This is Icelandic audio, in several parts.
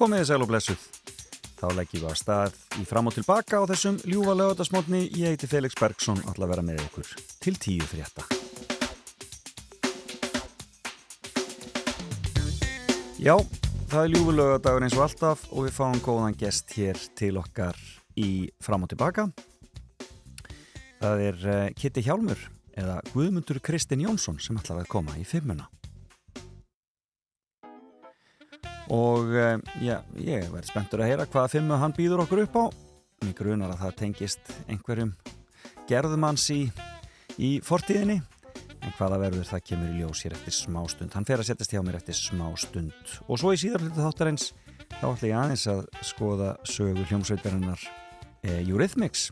Komið þið sæl og blessuð. Þá leggjum við að stað í fram og tilbaka á þessum ljúfa lögadagsmotni. Ég heiti Felix Bergsson, að vera með ykkur til tíu frétta. Já, það er ljúfu lögadagur eins og alltaf og við fáum góðan gest hér til okkar í fram og tilbaka. Það er uh, Kitty Hjálmur eða Guðmundur Kristinn Jónsson sem ætlaði að koma í fimmuna. Og uh, já, ég verði spenntur að heyra hvaða fimmu hann býður okkur upp á. Mér grunar að það tengist einhverjum gerðumanns í, í fortíðinni. En hvaða verður það kemur í ljós hér eftir smá stund hann fer að setjast hjá mér eftir smá stund og svo í síðar hlutu þáttarins þá ætla ég aðeins að skoða sögu hljómsveitarinnar e, Eurythmics.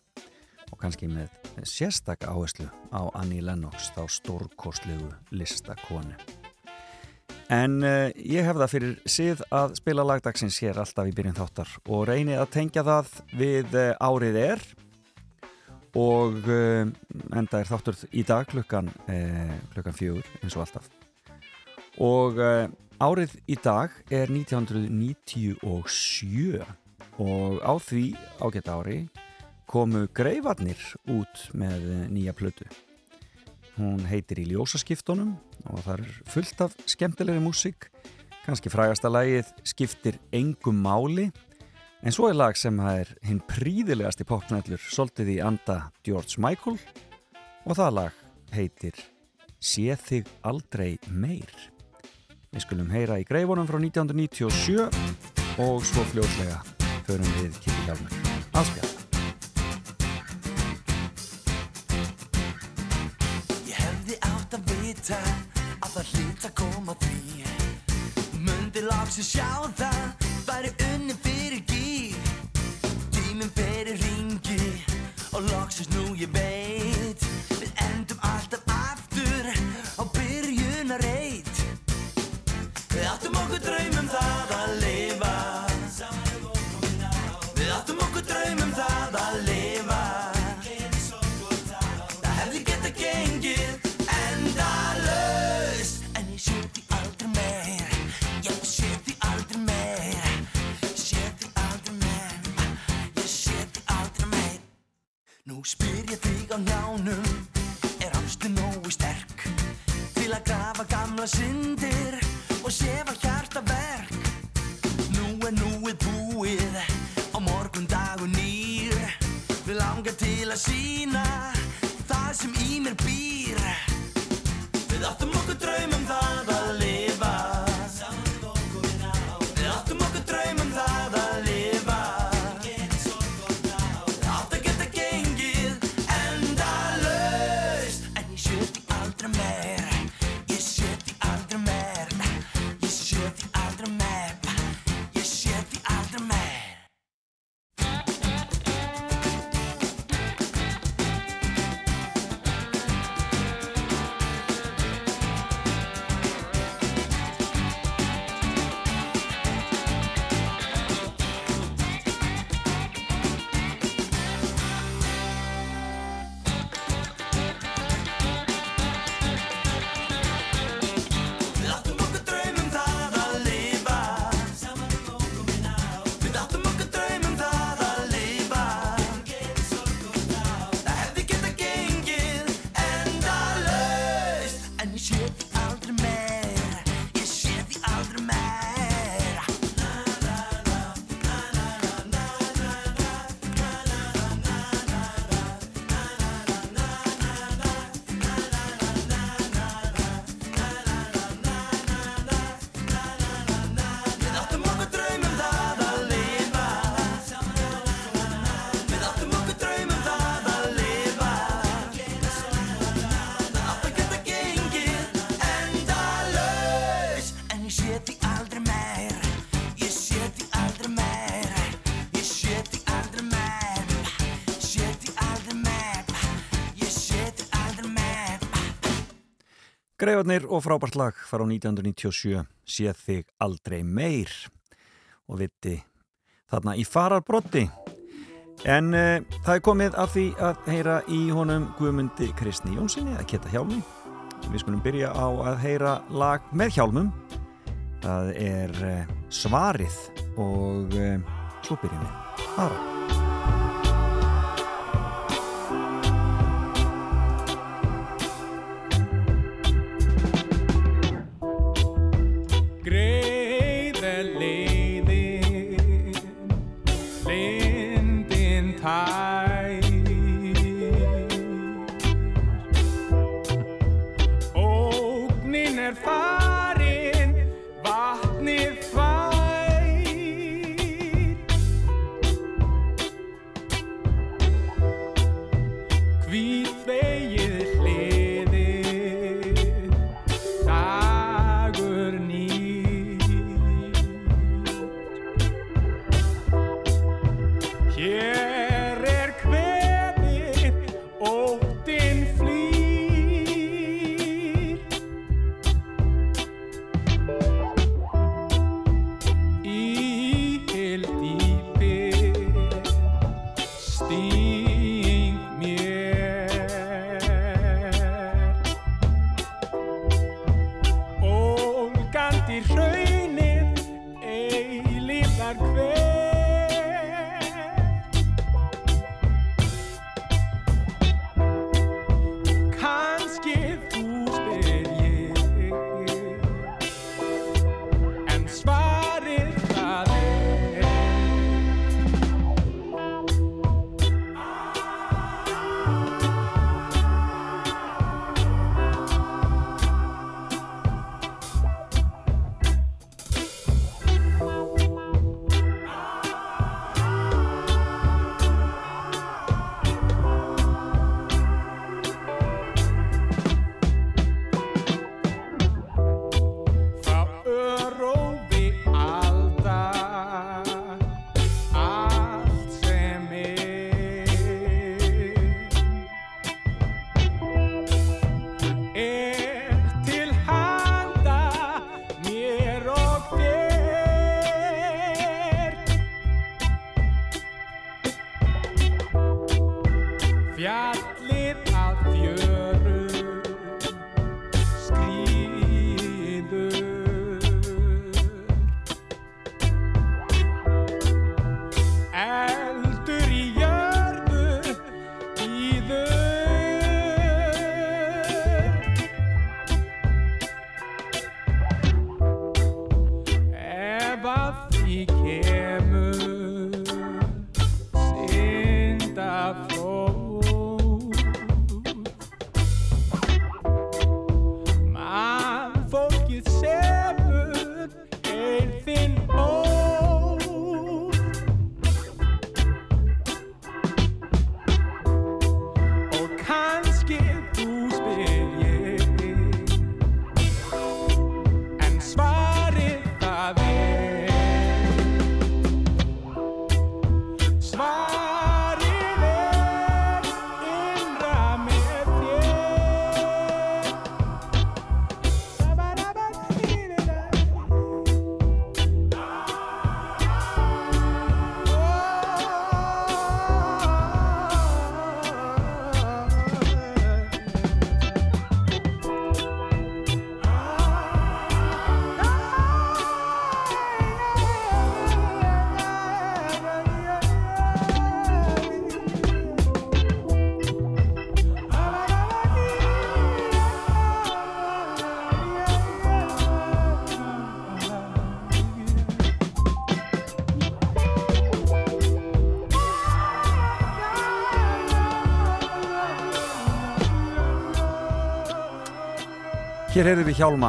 Og kannski með sérstak áherslu á Annie Lennox þá stórkostlegu listakonu En uh, ég hef það fyrir síð að spila lagdagsins hér alltaf í byrjun þáttar og reyni að tengja það við uh, árið er og uh, enda er þáttur í dag klukkan, klukkan fjögur eins og alltaf. Og árið í dag er 1997 og á því ágætt ári komu Greifarnir út með nýja plötu. Hún heitir í ljósaskiptunum og það er fullt af skemmtilegri músík. Kanski frægasta lagið skiptir engum máli en svo er lag sem er hinn príðilegasti popnællur soltið í anda George Michael og það lag heitir Sé þig aldrei meir. Við skulum heyra í greifunum frá 1997 og svo fljótlega förum við Kitty Hjálmur. Afspjall. Það hlýtt að koma því. Mundi lagsi sjá það væri unni fyrir gír. Tíminn fyrir ringi og lagsist nú ég veit á njánum Er ástu nógu sterk Til að grafa gamla syndir Og sefa hjarta verk. Nú er núið búið Á morgun dagur nýr. Við langar til að sína Það sem í mér býr Greifarnir og frábært lag fara á 1997 sé þig aldrei meir. Og viti þarna í fararbrotti en uh, það er komið af því að heyra í honum Guðmundi Kristni Jónssoni að geta hjálmi. Við skulum byrja á að heyra lag með hjálmum. Það er uh, svarið og um, svo byrjum við. Bara Hér heyrðum við Hjálma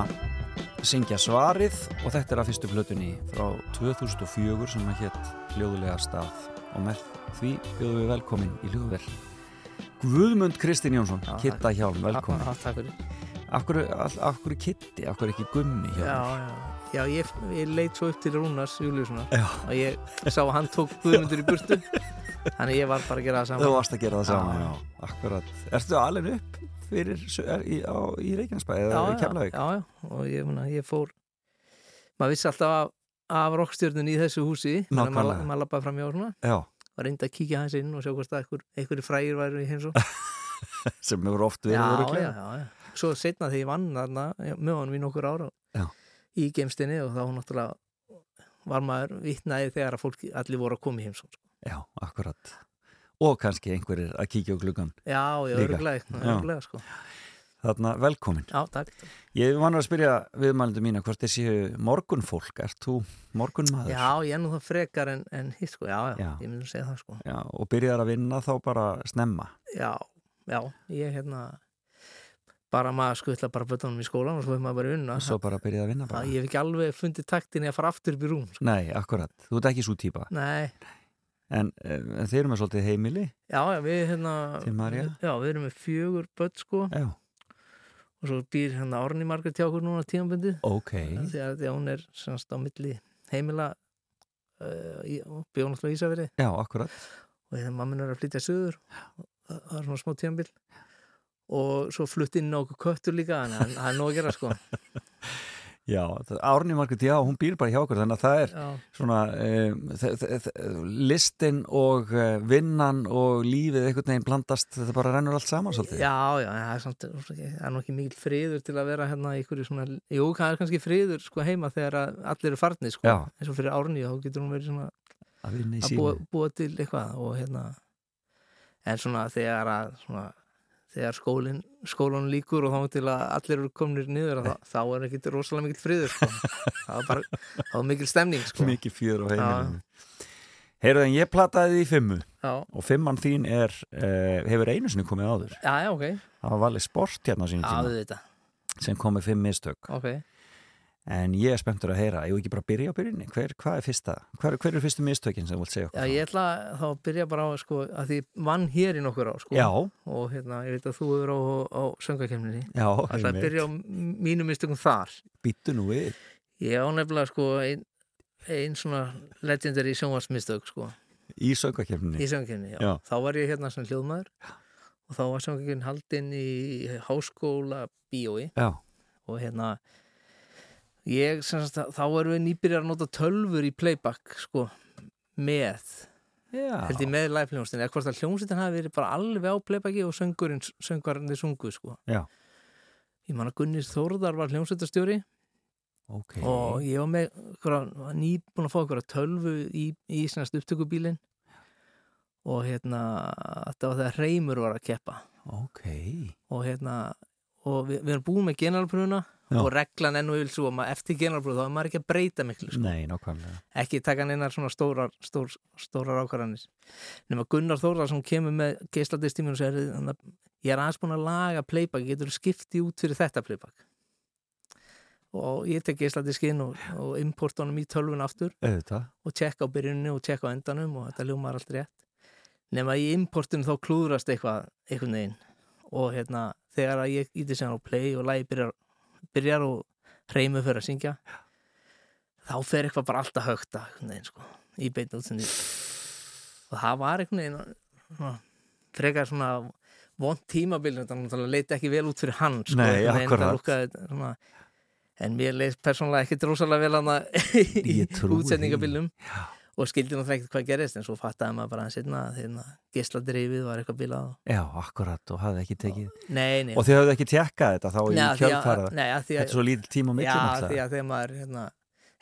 syngja svarið og þetta er að fyrstu blötunni frá 2004 sem að hétt hljóðulega stað. Og með því bjóðum við velkomin í hljóðvel Guðmund Kristinn Jónsson Kitta Hjálm, velkomin. Takk fyrir. Akkur, akkur Kitti, akkur ekki Gummi Hjálm Já, já, já ég, ég leitt svo upp til Rúnars Júliussonar og ég sá að hann tók Guðmundur í burtu. Þannig ég var bara að gera það saman Þú varst að gera það saman, já, já. Akkurat, erstu alveg upp fyrir í, í Reykjanesbæði eða í Keflavík? já, já, og ég, muna, ég fór maður vissi alltaf af, af rokkstjörnun í þessu húsi þannig að maður, maður lappaði fram hjá svona. Og reyndi að kíkja hans inn og sjá hvort að einhverju frægir væri í hins og sem hefur oft verið já, já, já, svo setna þegar ég vann þarna honum í nokkur ára í geimstinni og þá náttúrulega var maður vittnaði þegar að fólki allir voru að koma í heimsum sko. Já, akkurat og kannski einhverjir að kíkja á gluggan Já, já, öruglega, sko. Þarna, velkomin. Já, takk Ég vanar að spyrja viðmælundu mína hvort þið séu morgunfólk, ert þú morgunmaður? Já, ég er nú það frekar en, en hitt sko, já, já, já, ég myndi að segja það sko. Já, og byrjar að vinna þá bara snemma? Já, já, ég hérna bara maður skutla bara bötunum í skólan og svo hefur maður bara unna og svo bara byrjaði að vinna bara? Ég hef ekki alveg fundið taktin í að fara aftur upp í rúm sko. Nei, akkurat, þú ert ekki svo týpa Nei En, en þeir eru með svolítið heimili. Já, já, við hérna Já, við erum með fjögur börn sko. Já. Og svo býr hérna Árni Margrét hjá okkur núna tímanbundið Ok. Því að hún er semst á milli heimila uh, bjóð náttúrulega Ísafjörði Já, akkurat. Og þegar mammin er að flytja söður það er svona smá tímanbill og svo flutt inn okkur köttur líka en það er nóg að gera sko Já, Árni Margrit, já, hún býr bara hjá okkur þannig að það er já. svona um, listin og uh, vinnan og lífið einhvern veginn blandast, þetta bara rennur allt saman svolítið. Já, já, það er, samt, það er nú ekki mikil friður til að vera hérna í svona, jú, það er kannski friður sko heima þegar allir eru farnið sko, já. eins og fyrir Árni, þá getur hún verið svona að, að búa, búa til eitthvað og hérna en svona þegar að svona þegar skólinn skólun líkur og þá til að allir eru komnir niður þá, þá er ekki rosalega mikil friður sko. það var bara, það var mikil stemning sko. mikil fjör á heimilinu Heyrðu en ég plattaði því fimmu já. og fimmann þín er uh, hefur einu sinni komið áður já, já, okay. það var valið sport hérna á sínu tíma sem komið fimm mistök okay. En ég er spenntur að heyra, ég vil ekki bara byrja á byrjunni, hver, hvað er fyrsta? Hver, hver er fyrstu mistökin sem þú vilt segja okkur? Já, ég ætla þá að byrja bara á, sko, að því vann hér í nokkur á, sko. Og hérna, ég veit að þú eru á, á. Það er að byrja á mínu mistökum þar. Býttu nú við. Ég á nefnilega, sko, einn ein svona legendary sjónvarsmistök, sko. Í söngakemninni? Í söngakemninni, já. já. Þá var ég hérna svona hljóðmaður og þá var söngakemnin haldinn í háskóla bíói. Og hérna Ég, semst, þá erum við nýbyrjar að nota tölfur í playback sko, með Já. held ég með live hljómsdyn eða hvort að hljómsdyn hafi verið bara alveg á playbacki og söngurinn, söngvarinn þið sungu sko. ég man að Gunnis Þórðar var hljómsdynstjóri okay. og ég var með nýbúin að fá okkur að tölfu í, í upptökubílin og hérna þetta var þegar Reymur var að keppa okay. og hérna og við, við erum búin með generalpröfuna Já. og reglan enn og vil svo að eftir generalbröð þá er maður ekki að breyta miklu sko. Nei, ekki taka einar svona stórar stór, stórar ákvarðanir. Nema Gunnar Þórar sem kemur með geisladistíminu og segir ég er aðeins búin að laga playback, getur skipti út fyrir þetta playback. Og ég tek geisladiskinn og, og importa honum í tölvun aftur. Eða. og tjekka á byrjunni og tjekka á endanum og þetta ljómar allt rétt. Nema í importinu þá klúðrast eitthvað einhvern veginn. Og hérna þegar ég íti sér á play og lægi byrjar byrjar og reymu fyrir að syngja þá fer eitthvað bara alltaf högt að sko, í beitn útsendir og það var eitthvað frekar svona vond tímabil þannig að það leiti ekki vel út fyrir hann sko, Nei, akkurat. en mér leist persónulega ekki drósalega vel það í útsendingabilum og skildi náttúrulega ekkert hvað gerist en svo fattaði maður bara að setna að gísladrifið var eitthvað bilað Já, akkurat og hafði ekki tekið nei, nei. og þið hafði ekki tjekkað þetta þá í kjöldfara þetta er svo lítill tíma mikil Já, því að þegar maður hérna,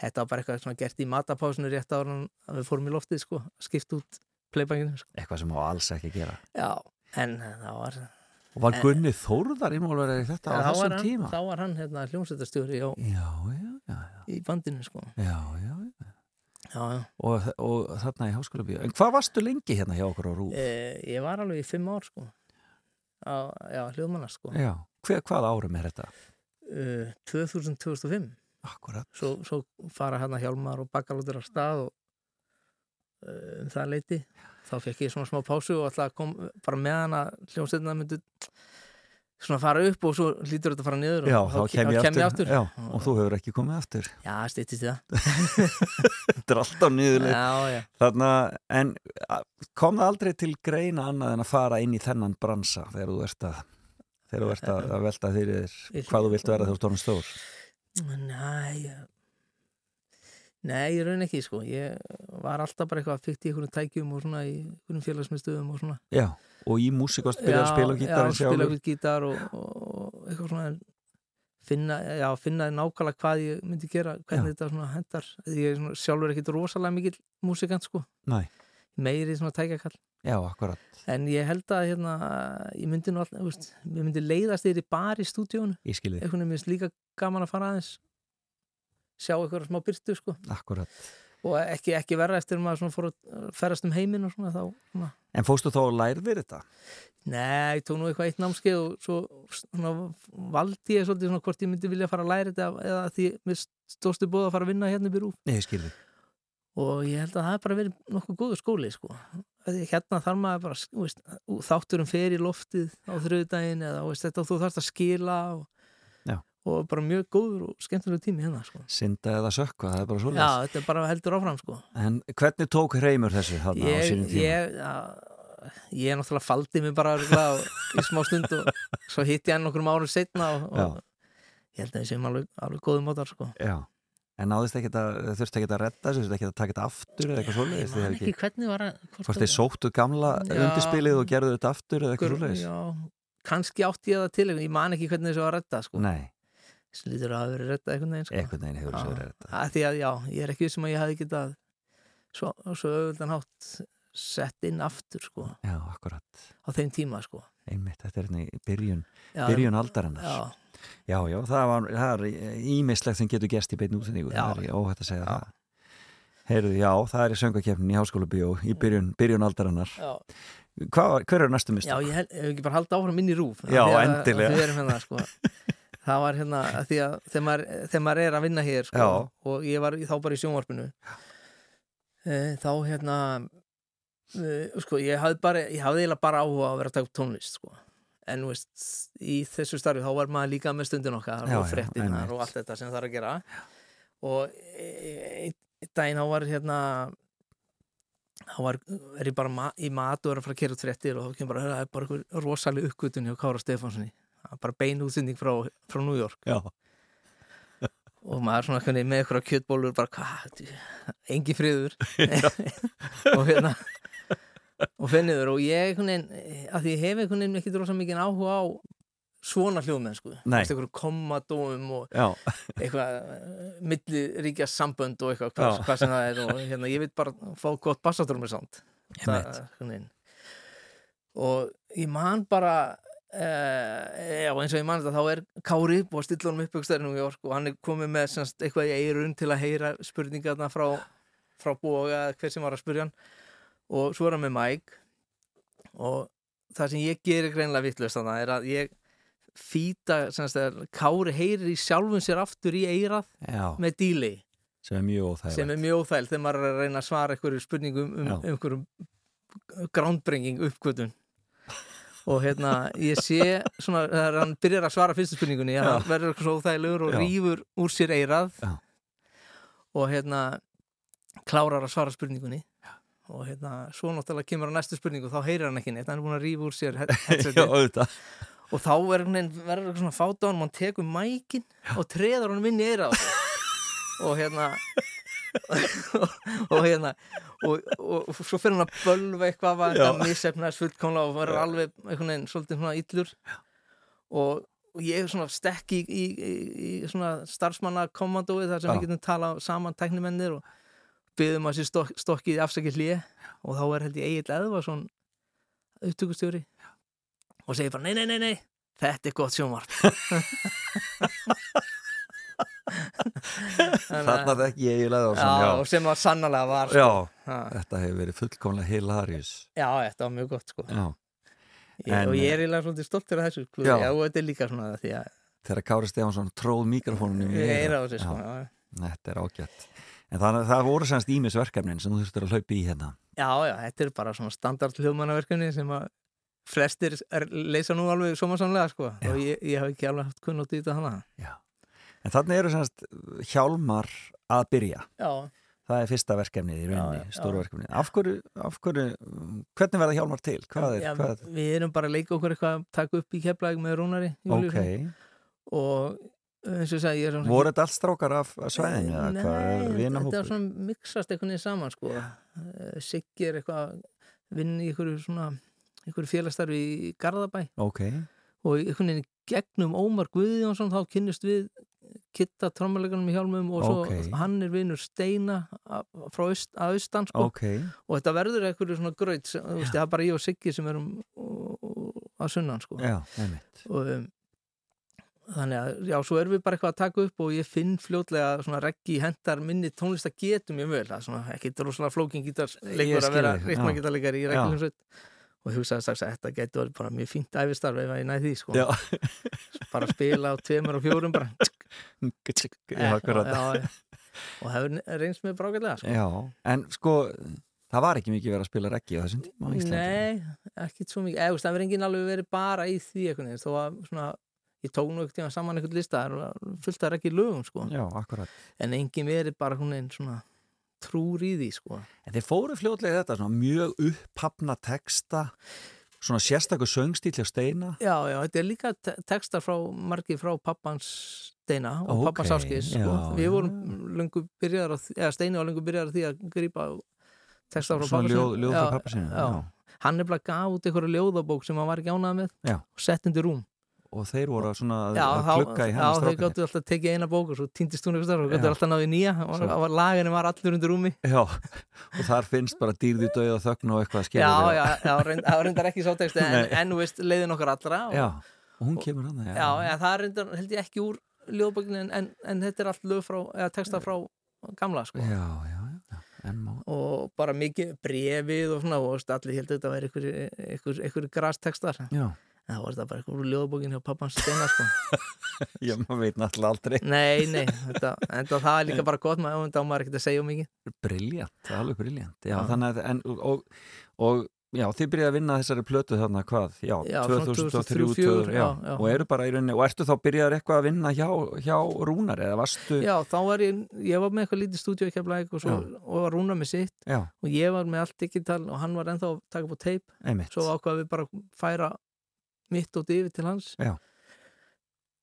þetta var bara eitthvað svona gert í matapásinu rétt ára að við fórum í loftið sko, skipt út playbackinu sko. Eitthvað sem má alls ekki gera Já, en það var Og var Gunni Þórðar involverið í þetta á þessum hann, tíma? Þá var hann hérna, hljómsveitastjóri í bandinu sko. Já, já, já Já. Og, og þarna í háskóla bíu en hvað varstu lengi hérna hjá okkur á Rúf? Eh, ég var alveg í fimm ár sko á, já, hljóðmannast sko já. Hver, hvað árum er þetta? Uh, 2000-2005 Akkurat svo, svo fara hérna Hjálmar og Bakalótur á stað og uh, um það leiti þá fekk ég svona smá pásu og alltaf kom bara með hana hljómsveitna myndu svona fara upp og svo lítur þetta að fara niður já, og þá kem ég aftur, aftur. Já, og þú hefur ekki komið aftur. Já, stýttist það. Þetta er alltaf þarna, en kom það aldrei til greina annað en að fara inn í þennan bransa þegar þú ert að þegar þú ert að, að velta þér hvað þú vilt vera þegar þú stóðum stór? Næ Nei, ég raun ekki sko. Ég var alltaf bara eitthvað fyrkt í einhvern tækjum og svona í einhvern félagsmyndstöðum og svona. Já og í músík og spila, spila gítar Já, spila gítar og, og eitthvað svona finna, já, finna nákvæmlega hvað ég myndi gera, hvernig þetta svona hendar ég er svona, sjálfur ekkit rosalega mikill músikant sko, Næ, meiri svona tækjakall. Já, akkurat. En ég held að hérna, ég myndi nú alltaf, veist, ég myndi leiðast þér í bar í stúdíónu, Ég skilði, einhvern veginn minnst líka gaman að fara aðeins sjá eitthvað smá byrtu sko. Akkurat og ekki, ekki verra eftir að maður svona fór að ferast um heiminn og svona þá svona. En fóstu þá að lærðir þetta? Nei, ég tók nú eitthvað eitt námskeið og svo svona, valdi ég svolítið svona hvort ég myndi vilja fara að læra þetta eða því mér stóðstu búið að fara að vinna hérna rúf Nei, ég skilði og ég held að það er bara verið nokkuð góður skóli sko. Hérna þarf maður bara veist, þátturum fer í loftið á þrjöðdægin eða veist, þetta þú þarfst að skila og. Og bara mjög góður og skemmtilega tími hérna sko. Synda eða sökva, það er bara Já, svolítið þetta er bara heldur áfram sko. En hvernig tók Reymur þessu þarna á ég, sínum tíma? ég, já, ég er náttúrulega faldi mig bara á- í smá stund og svo hitti ég hann okkur árum setna og, og ég held að við séum alveg, alveg góðum mótar sko. Já, en náðist ekki að þurfti ekki að redda þessu, þurfti ekki að taka þetta aftur eða eitthvað ég svolítið, þið man ekki hvernig var að hvort það- þið sóttu gamla Já. undirspilið og gerðu þetta aftur eða eitthvað já, kannski átti ég það til ég man ekki hvernig þessu var að redda sko. Nei, þessu lítur að hafa verið redda einhvern veginn sko. einhvern veginn hefur þessu verið redda að því að já, ég er ekki sem að ég hefði getað svo, svo auðvöldan hátt sett inn aftur sko, Já, akkurat, á þeim tíma sko. einmitt, þetta er hérna í byrjun, já, byrjun aldarinnar já, Já, já, það var, það er ímislegt sem getur gerst í beinu útsendingu, Já. það er óhætt að segja Já. það Heyrðu, já, það er í söngakefnin í háskóla bíó í byrjun, byrjun. Hvað, var- Hver er næstu mist? Já, ég held, ef ekki bara halda áfram inn í rúf Já, endilega. Við erum hérna, sko Það var hérna, að því að þegar maður, þegar maður er að vinna hér, sko Já. Og ég var þá bara í sjónvarpinu e, Þá hérna e, Sko, ég hafði bara Ég hafði eiginlega bara áhuga að vera að taka upp tónlist, sko. En, veist, í þessu starfi Þá var maður líka með stundin okkar Já, Og já, einmitt. og allt þetta sem það er að gera. Og e, e, einn daginn þá var hérna þá var, er ég bara ma í mat og er að fara að kera út fréttir og þá kemur bara, það er bara rosalega uppgötun hjá Kára Stefánssoni bara bein útsending frá, frá New York. Já, og maður svona hvernig, með eitthvað kjötbólur bara, hvað, engi friður. Og hérna og finniður og ég veginn að ég hef einhvern veginn ekki drosa mikið áhuga á svona hljóðmenn sko. Eitthvað komadóum og já, eitthvað uh, milliríkja sambönd og eitthvað hvað, hvað sem það er. Og hérna, ég vil bara fá gott bassatrómur samt Einmitt. og ég man bara já eins og ég man þetta þá er Kári búið að stilla honum upp ykkur stærn New York og hann er komið með semst, eitthvað í eirun til að heyra spurningarna frá, frá bóga eða hver sem var að spurja hann. Og svo er hann með Mike. Og það sem ég gerir greinlega vittlust þannig er að ég fýta Kári heyrir í sjálfum sér aftur í eirað já, með delay sem er mjög óþægilegt. Sem er mjög óþæl þegar maður er að reyna að svara einhverju spurningum um, um einhverjum groundbringing uppgötun og hérna ég sé svona þegar hann byrjar að svara fyrstu spurningunni Já. hann verður eitthvað svo óþægilegur og Já. rýfur úr sér eirað Já. og hérna klárar að svara spurningunni. Og hérna svo náttúrulega kemur á næstu spurningu þá heyrir hann ekki neitt, hann er búin að rýfa úr sér Já, og þá er verður eitthvað svona fáta á hann hann tekur mækin og treður hann inn í eira á sig og hérna og hérna og, og, og svo fyrir hann að bölva eitthvað var Já. þetta missefnaðis fullkomlega og verður alveg einhvern veginn svolítið svona illur. Og, og ég er svona stekk í, í, í, í svona starfsmannakommandói þar sem Já. við getum talað saman tæknimennir og byggðum að sér stok, stokkið afsakið hlýja og þá er held ég Egil Eðvarsson upptökustjóri. Og segir bara nei, nei, nei, nei þetta er gott sjónvarp Þarna þekki ég eiginlega já, já, og sem var sannlega var sko. já, Ha, þetta hefur verið fullkomlega hilarious já, þetta var mjög gott sko. Já, ég, En- og ég er eiginlega svolítið stoltur af þessu klúði, Já. já, og þetta er líka svona því að þegar Kári Stefánsson tróð mikrofónunum ég er á þessu sko, Já, já. Þetta er ágætt En þannig að það voru semst ímisverkefnin sem þú þurftur að hlaupa í hérna já, já, þetta er bara svona standard hljóðmannaverkefni sem að flestir leysa nú alveg somasamlega sko. Já. og ég, ég hef ekki alveg haft kunnótt í þetta hana Já. En þannig eru semst hjálmar að byrja. Já, Það er fyrsta verkefnið í rauninni, stóru verkefnið. Af hverju, af hverju, hvernig verða hjálmar til? Hvað er, já hvað við erum bara að leika okkur eitthvað að taka upp í keflæg með Rúnari Ok, og eins og ég sagði ég er svona voru þetta allt strákar af svæðinu Nei, er þetta er svona mixast einhvern veginn saman sko. Eh, Siggi er eitthvað að vinna í einhverju svona einhverju félagsstarfi í Garðabæ. Ok, og einhvern veginn gegnum Ómar Guðjónsson þá kynnist við kitta trommuleikunum í hjálmum og svo Ókei. hann er vinur Steina frá aust, að austan sko. Ok, og þetta verður eitthvað svona gröð það er bara ég og Siggi sem erum að sunnan sko. Já, og um, þannig að, já, svo erum við bara eitthvað að taka upp og ég finn fljótlega svona reggi hendar minni tónlist að getum ég vel. Svona ekki rosalega flókin gítar Ég leikur skil að vera ritmagítarleikar í Já. reglunsveit og hugsaði strax að þetta getur verið bara mjög fínt æfistarf ef að ég næði því sko. Bara spila á tveimur og fjórum bara já. og hefur reynst mér brákæðlega sko. en sko það var ekki mikið verið að spila reggi á þessum tíma á Íslandi. Nei, ekkert svo mikið. Eða, veist, það verður enginn alveg verið bara í því veginn, þó að svona ég tók nú ekkert saman einhvern lista að ekki lögum sko. Já, en enginn verið bara hún einn svona trúr í því sko. En þeir fóru fljótlega í þetta, svona mjög upphafna texta, svona sérstakur söngstíl hjá Steina. Já, já, þetta er líka te textar frá margir frá pappans Steina og Ókei, pappans Áskis já, við vorum á eða Steini var löngu byrjaðar á því að grípa textar frá Svona pappa ljóð, ljóð frá pappa sinni. já. hann er bara gaf út einhverju ljóðabók sem hann var ekki ánað með Já. og sett undir rúm Og þeir voru svona að, já, að klukka í já, hennar þeir strákarnir. gáttu alltaf tekið eina bók og svo týndist hún eitthvað og Já. gáttu alltaf náði nýja og var, laginu var allur undir rúmi Já, og þar finnst bara dýrði döið og þögn og eitthvað skilur. já, já, já, reynd, það var reyndar ekki svo texti en, Nei. en þú veist, leiðin okkar allra og, Já, og hún kemur hann. já, já, það reyndar, held ég ekki úr ljóðbókinu en, en, en þetta er allt lög frá, eða texta frá gamla sko Já, já, já, og bara mikið brefið og svona og allir held að þetta væri einhverjir einhver, það var þetta bara einhver úr ljóðbókinu hjá pappans steina sko. Já, maður veit náttúrulega aldrei. nei, nei, þetta, en það er líka bara gott maður, þá maður ekkert að segja um mikið. Briljant, alveg briljant. Já, að, en, og, og, já, þið byrjaði að vinna þessari plötu þarna hvað, já, Já, svona 2003, 2004, 2004, já, já, já. og eru bara í rauninni, og ertu þá byrjaðar eitthvað að vinna hjá, hjá Rúnar, eða varstu, já, þá var ég, ég var með eitthvað lítið stúdíu ekki að blæk og, svo, og var rúna með sitt. Og ég var með allt digital og hann var ennþá að taka mitt og yfir til hans Já.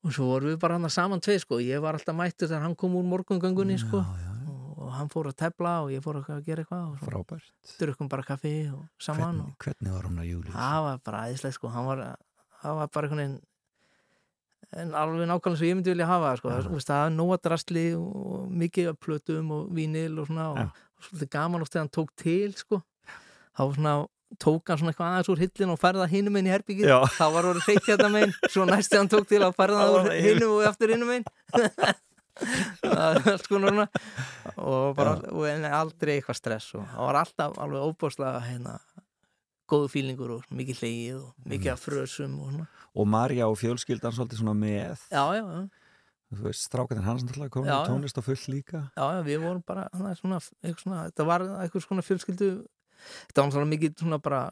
og svo vorum við bara hann saman tvei sko, ég var alltaf mættur þegar hann kom úr morgungöngunni sko já, já, og hann fór að tefla og ég fór að gera eitthvað og frábært. drukkum bara kaffi og saman Hvernig, hvernig var Rúnar Júlíus? og það var bara æðislega sko hann var, það var bara einhvern veginn en alveg nákvæmlega svo ég myndi vilja hafa það, sko. Þú veist, það er nóga drastli og mikið plötum og vínil og svona og, og svolítið gaman oft þegar hann tók til sko. þá var svona tók hann svona eitthvað aðeins úr hillin og færða hinum einn í herbyggið þá var orðið hreitt hérna megin. Svo næst þegar hann tók til að færða Það það úr það hinum og eftir hinum megin. Það er allt sko núna og bara og en aldrei eitthvað stress og það var alltaf alveg óbúrslega hérna góðu fílingur og mikið hleyið og mikið af frösum og svona. Og Marja og fjölskyldan svolítið svona með, já, já, já, þú veist, strákarnir hans náttúrulega komið já. tónlist og full líka. já, já, við vorum bara hana, svona, svona, þetta var eitthvað svona fjölskyldu þetta var svona mikið svona bara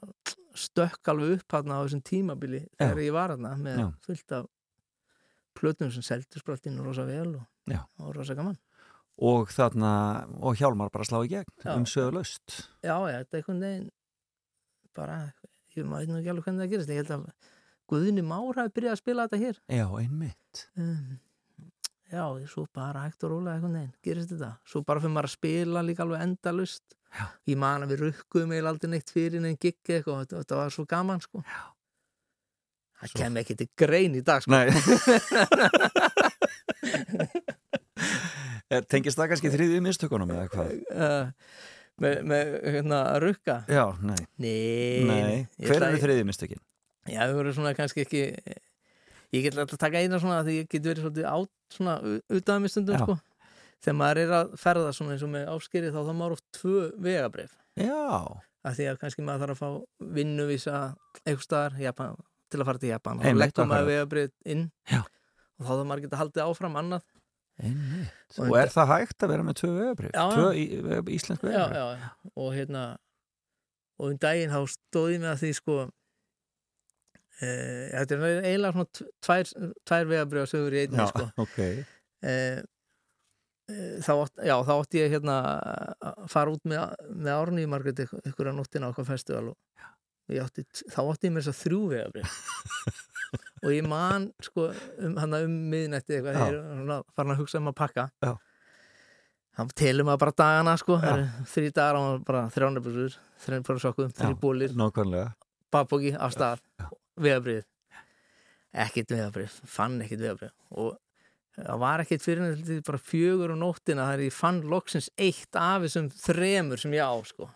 stökk alveg upp hérna á þessum tímabili þegar ég var hérna með Já. fullt af plötum sem seldu sprattinu rosa vel og, Já. og rosa gaman Og þarna, og Hjálmar bara slá í gegn, Já. um sögulaust. já, já, þetta er einhvern veginn bara, ég maður nú ekki alveg hvernig það gerist ég held að Guðni Már hafi byrjað að spila þetta hér Já, einmitt. um, já, svo bara hægt og rólega einhvern veginn, gerist þetta svo bara fyrir maður að spila líka alveg endalust Já. ég man að við rukkuðum eiginlega aldrei neitt fyrir neinn gigg eitthvað, þetta, þetta var svo gaman sko það Svo- kem ekki til grein í dag sko Nei. Tengist það kannski þriðið mistökunum eða hvað? uh, með, með hérna að rukka Já, nei. nei, Nei, hver eru þriðið mistökin? já, við vorum svona kannski ekki ég get alltaf að taka eina svona því ég get verið svolítið át svona utaða mig stundum Já. sko þegar maður er að ferða svona eins og með áskeri þá þá maður oft tvö vegabrif Já, að því að kannski maður þarf að fá vinnuvísa eitthvað staðar Japan, til að fara til Japan og leggur maður vegabrið inn Já. og þá þarf maður geta haldið áfram annað einmitt. Og Og er það hægt að vera með tvö vegabrif? Tvö í, veg- íslensk já, vegabrif? já, og hérna og um daginn þá stóði mig að því sko e, þetta er eiginlega svona tv- tvær, tvær vegabrið sögur í Já, sko ok. e, e, þá, átt, já, þá átti ég hérna að fara út með, með árni í Margrét ykkur að nóttina á og ég átti, þá átti ég mér þess að þrjú vegabrið og ég man sko um, um miðnætti eitthvað svona farin að hugsa um að pakka. Já. hann telur maður bara dagana sko þrý dagar á maður bara þrjánabusur þrján fyrir sokkum, þrjú Já. bólir babbóki af stað, vegabrið ekkert vegabrif, fann ekkert vegabrif og það var ekkert fyrir en þetta bara fjögur og nóttina þar ég fann loksins eitt af þessum þremur sem ég á sko.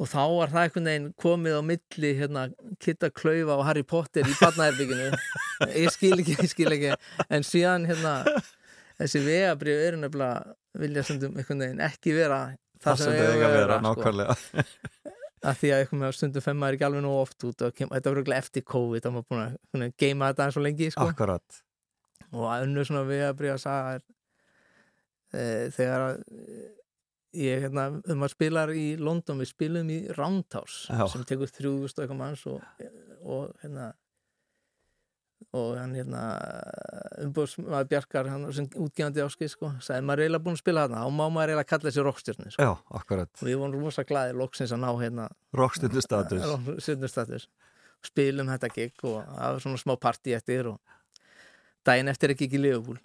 Og þá var það einhvern veginn komið á milli hérna, Kitta Klaufa og Harry Potter í badnæðarbygginu ég skil ekki, ég skil ekki. En síðan hérna þessi vegabrif eru nefnilega vilja stundum einhvern veginn ekki vera það sem þau eiga að vera, sko. nákvæmlega. Að því að eitthvað með stundum fimm maður ekki alveg nú oft út og kem, þetta var röglega eftir COVID þá maður búin að geima þetta eins og lengi sko. Akkurat, og að unnu svona við að bríða að saga er e, þegar að e, ég hérna, um að spilar í London við spilum í Roundhouse Já. sem tekur þrjúðust og eitthvað manns og, og hérna og hann hérna umbúðsmaður Bjarkar hann sem útgefandi áskil sko sagði maður er eiginlega búin að spila þarna og má maður eiginlega kalla þessi rockstjörni sko. já, akkurat og við vorum rosa glæði loksins að ná hérna Rockstundu status Sundurstatus spilum þetta gig og það var svona smá partí eftir og daginn eftir ekki ekki Liverpool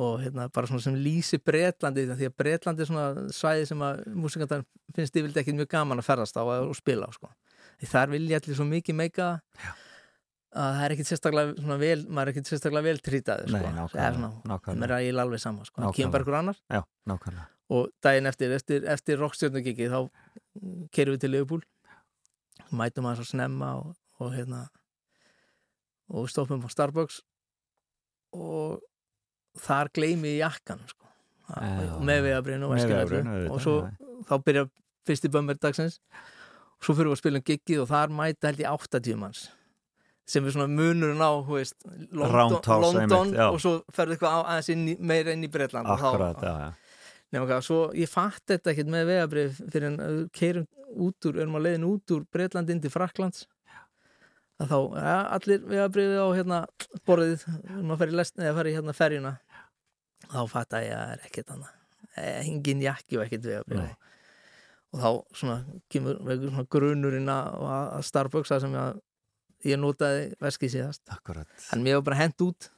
og hérna bara svona sem lýsi Bretlandi því að Bretlandi er svona svæði sem að músikantar finnst yfirlega ekki mjög gaman að ferðast á og spila á sko. því þar vilja allir svo mikið meika að það er ekkit sérstaklega svona vel, maður er ekkit sérstaklega vel trýtaður Nei, sko. nákvæmlega, Það er nákvæmlega. mér er alveg sama sko. það kemur bara ykkur annar Já, nákvæmlega og daginn eftir, eftir, eftir rockstjörnugiki þá kerum við til Liverpool mætum að svo snemma og, og hérna og stoppum á Starbucks og þar gleymi ég jakkan sko. Með vegabrinu og auðvitað, og svo þá byrja fyrsti bömmir dagsins. Og svo fyrir við að spila um giggið og þar mæta held ég 80 manns sem er svona munurinn á veist, London, London og svo ferðu eitthvað aðeins inn í, meira inn í Bretland og þá- Akkurat, já, já. Nefnum svo ég fatt þetta ekkert með vegabrif fyrir en keirum út úr, erum að leiðin út úr Breitland inn til Fraklands að þá, ja, allir vegabrifi á hérna borðið, erum að fara í fara í hérna ferjuna. Þá fatt að ég að það er ekkert annað. Eh, engin jakki og ekkert vegabrif Nei. og þá svona kemur svona grunurinn að, að Starbucks að sem ég, ég notaði veskið síðast. Akkurat. En mér var bara hent út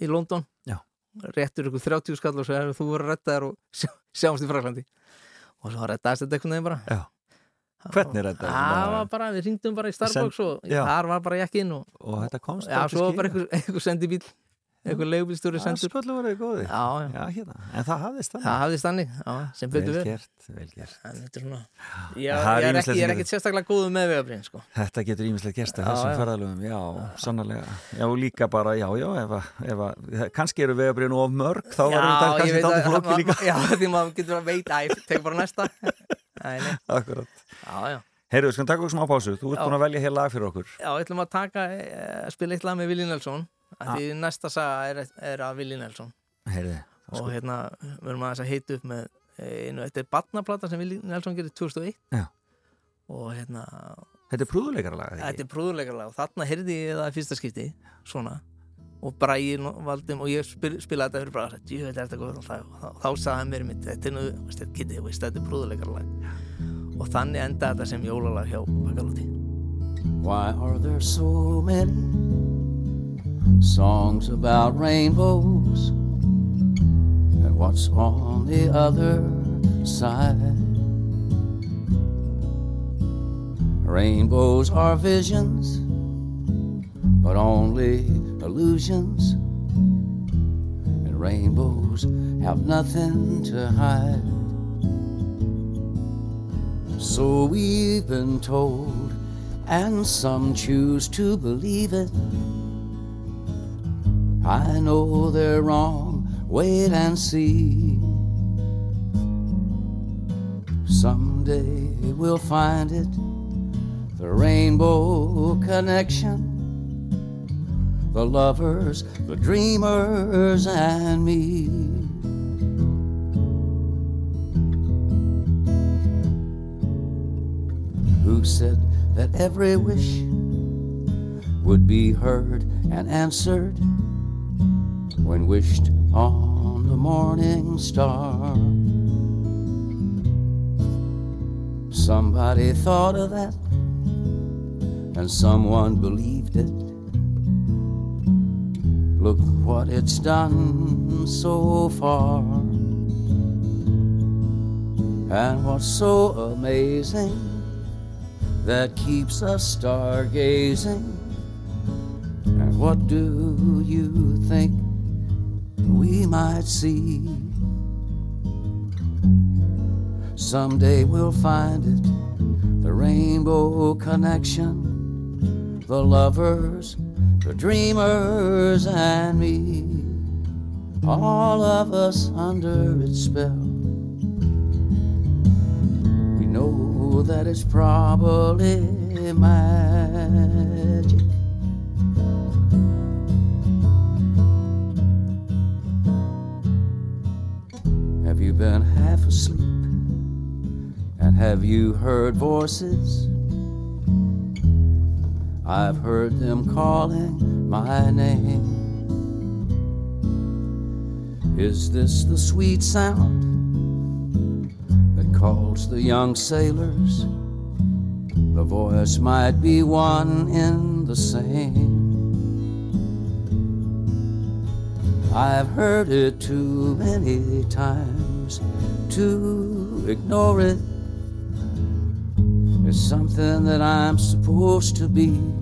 í London. Já. réttur ykkur 30 skall og svo er þú voru að redda þér og sjá, sjáumst í Fraklandi og svo reddaðist þetta einhvern veginn bara. Já. Hvernig reddaðist þetta? Það var bara, við ringdum bara í Starbucks og já. þar var bara jakkinn og Og þetta komst já, svo var bara einhver, einhver sendibíl einhver leigubílstjóri Já, sendur. spöllu voruð góði já, já, Já, hérna, en það hafðist það þannig hafði stannig já, sem Vel við er ég, Það er er ýmislegt ekki, er sérstaklega góðu með vegabrinn sko. Þetta getur ímislegt gerst að þessum ferðalöfum, já, sannarlega. Já, og líka bara, já, já, ef að, ef að kannski eru vegabriðin of mörg þá varum þetta ég kannski að- flóki líka. Já, því maður getur að veita æ, tek bara næsta. Akkurat. Heyrðu, við skulum taka okkur smá pásu, þú ert búin að velja hér lag fyrir okkur. Já, ætlum að taka, eh, spila eitt lag með Willi Nelson. Að Ah. því næsta saga er, er að Willi Nelson. Heyrðu, og hérna við erum aðeins að heita upp með eh, einu, þetta er batnaplata sem Willi Nelson gerir 2001 Já. og hérna þetta er prúðuleikara lag, þetta er prúðulegarlega og þarna heyrði ég það í fyrsta skipti svona og bara ég valdum og ég spil, spilaði þetta fyrir bara djú, þetta er þetta góður og, og þá, þá sagði hann mér mitt þetta er nú, þetta, kitty, veist, þetta er prúðulegarlega og þannig enda þetta sem jólalag hjá Bakalúti Why are there so many songs about rainbows? And what's on the other side? Rainbows are visions, but only illusions. And rainbows have nothing to hide. So we've been told, and some choose to believe it. I know they're wrong, wait and see. Someday we'll find it, the rainbow connection. The lovers, the dreamers, and me. who said that every wish would be heard and answered when wished on the morning star. Somebody thought of that, and someone believed it. Look what it's done so far. And what's so amazing that keeps us stargazing And what do you think we might see? Someday we'll find it, the rainbow connection, the lovers, the dreamers, and me. All of us under its spell. We know that it's probably magic. Have you been half asleep? And have you heard voices? I've heard them calling my name. Is this the sweet sound that calls the young sailors? The voice might be one in the same. I've heard it too many times to ignore it. It's something that I'm supposed to be.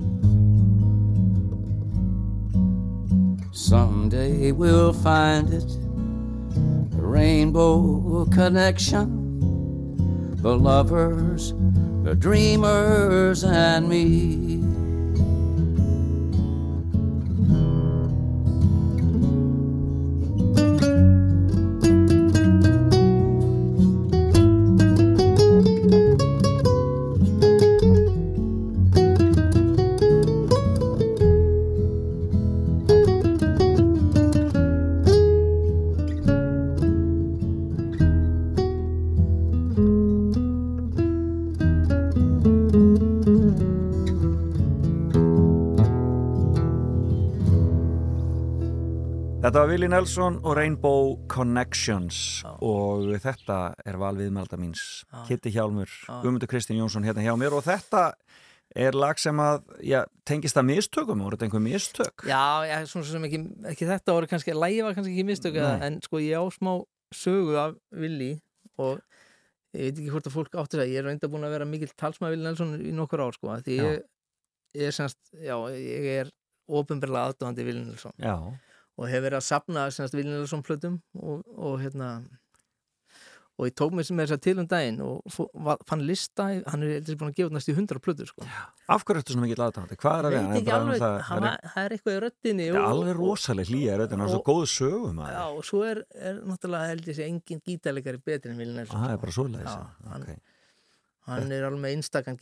Someday we'll find it the rainbow connection, the lovers, the dreamers, and me. Þetta var Willi Nelson og Rainbow Connections og þetta er valviðmelda míns Kitty Hjálmur, Guðmundur Kristinn Jónsson hérna hjá mér og þetta er lag sem að, já, tengist að mistökum voru þetta einhver mistök? Já, já svona sem ekki, ekki þetta voru kannski var kannski ekki mistök en sko ég á smá sögu af Willi og ég veit ekki hvort að fólk átti það ég er reynda búin að vera mikill talsmaður Willi Nelson í nokkur ár sko því ég, ég er semst, já, ég er ofinberlega aðdóðandi Willi Nelson. Já, og hef verið að sapna semst Willi Nelson plötum og, og hérna og ég tók mér sem er þess að til um daginn og fann lista, hann er heldur búin að gefa næst í 100 plötur sko af hverju ertu svona mikið aðdáðandi? Hvað er að vera? ekki alveg, það, það, það er eitthvað í röddinni er og- alveg og- rosaleg hlýja er þetta, hann er svo góð sögum Já, og svo er, er náttúrulega held ég sé engin gítarleikari betri en Willi Nelson Það er bara svoleiðis Já, hann- okay. hann er alveg með einstakann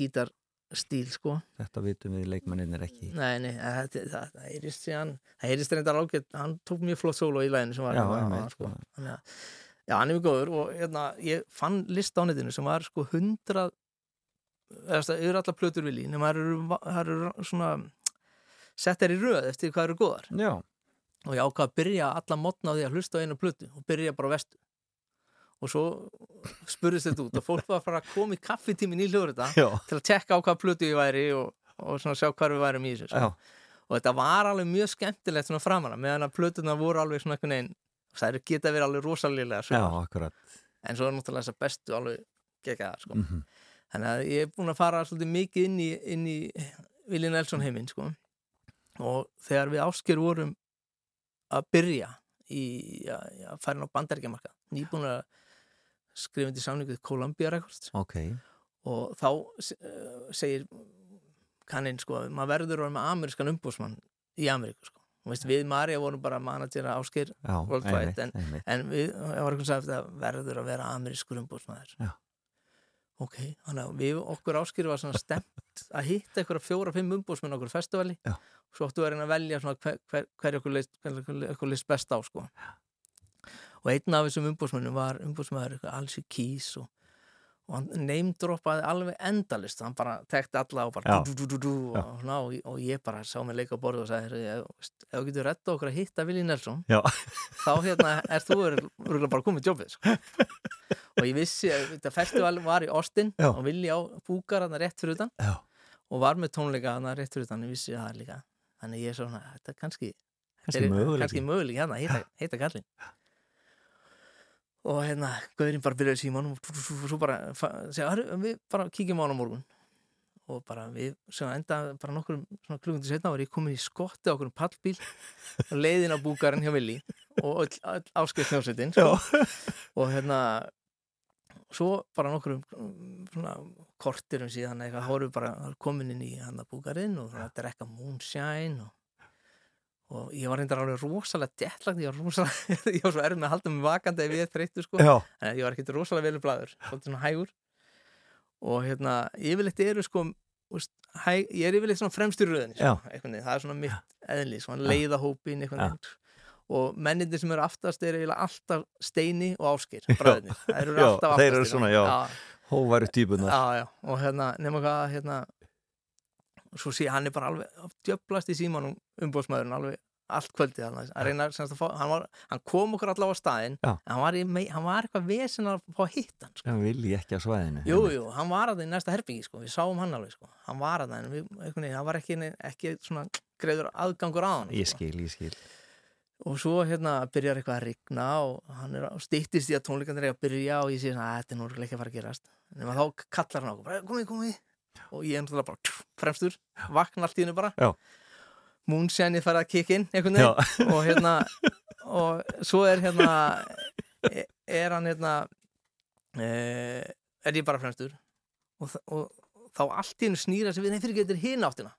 gítarstíl sko. Þetta vitum við leikmenninir ekki nei, nei, það, það, það, heyrist síðan það heyrist reyndar ágætt, hann tók mjög flott sóló í læginu sem var Já, hérna, einmitt, sko. sko. Já, hann er mjög góður og hérna, ég fann lista á netinu sem var sko hundrað eða allar plötur vilji nema það eru, eru svona settar í röð eftir hvað eru góðar Já, og ég ákvað að byrja alla mótna á því að hlusta á einu plötu og byrja bara vestu og svo spurðist þetta út og fólk var að fara að koma í kaffitímin í hljóður já, til að tekka á hvað plötu ég væri og, og svona sjá hvar við værum í þessu sko. og þetta var alveg mjög skemmtilegt svona framan að meðan að plötunar voru alveg svona einhvern veginn það eru geta verið alveg rosalega akkurat en svo er náttúrulega þessar bestu alveg geggaðar sko. mm þannig að ég er búin að fara svolítið mikið inn í, inn í Willi Nelson heiminn sko. og þegar við ásker vorum að byrja í að, að fara inn á bandaríkjamarka nýbúin að skrifa til samningu Columbia Records Ok, og þá uh, segir kanninn sko, maður verður að vera með amerískan umbúsmann í Ameríku sko. Veist, við Marja vorum bara managera ásker já, Worldwide, einmitt, einmitt. en við, ég var eitthvað sagt að verður að vera amerískur umbúsmaður Já. ok, þannig að við okkur áskýri var svona stemt að hitta eitthvað fjóra-fimm umbúsmenn okkur festivali Já. og svo að reyna að velja svona hver, hver, hver okkur okkur leist best á sko. Og einn af þessum umbúsmennum var umbúsmaður Alsi Keys og, og hann neymdroppaði alveg endalist hann bara tekti alla og bara dú, dú, dú, og, svona, og, og ég bara sá mig leika á borðu og sagði "Heyrðu, ef þú getur retta okkur að hitta Willi Nelson Já, þá hérna er þú örugglega bara komið jobbið sko. og ég vissi að þetta festival var í Austin Já. og vilji á búkar hann rétt fyrir utan já, og var með tónleika hann rétt fyrir utan. Ég vissi það líka. Þannig ég er svona, þetta er kannski kannski er- möguleik hérna, heita, heita kallinn og hérna, Guðurinn bara byrjaði símanum og svo bara segja, "Herru, við bara kíkjum á hann á morgun. Og bara við, sem enda bara nokkur svona klukkundur setna var ég komin í skotti á okkur pallbíl og leiðin á búkarinn hjá Vili og áskrift hljómsveitin sko. og hérna svo bara nokkur svona kortirum síðan eitthvað, þá vorum við bara komin inn í hann að búkarinn og svona að drekka moonshine og og ég var reyndar alveg rosalega djettlagt ég var rosalega, ég var svo erfð með að halda mig vakandi ef ég þreyttu sko, Já, en ég var ekkert rosalega velur blæður, svolítið svona hægur. Og hérna, yfirleitt eru sko úst, hæ, ég er yfirleitt svona fremstur röðin sko, það er svona mitt eðli, svona leiðahópin og mennindir sem eru aftast eru alltaf Steini og Áskir, bræðinir þeir eru alltaf þeir eru aftastir, svona, já. já, hóværu típunar já, já, og hérna, nema hvað hérna svo sé hann er bara alveg djöblast í símanum umbóðsmaðurinn alveg allt kvöldið hann, að reyna semst að fá, hann, var, hann kom okkur allavega á staðinn Já. en hann var, í, hann var eitthvað vesen að fá að hitta hann sko. Það vil ég ekki á svæðinu jú, jú, hann var að það í næsta herbyggi sko. við sáum hann alveg, sko. hann var að það hann var ekki, ekki greiður aðgangur á hann Ég sko. skil, ég skil og svo hérna byrjar eitthvað að rigna og hann er að stýttist í að tónleikandir er að byrja og ég sé að þetta er nú ekki að fara að gerast en þá kallar hann okkur, komið, komið og ég er náttúrulega bara tjú, fremstur vakna allt í hennu bara. Já. Moonshine farið að kikka inn einhvern veginn. Og hérna og svo er hérna e- er hann hérna e, er ég bara fremstur. Og, þ- og þá allt í hennu snýra sig við fyrir getur hinn áttina.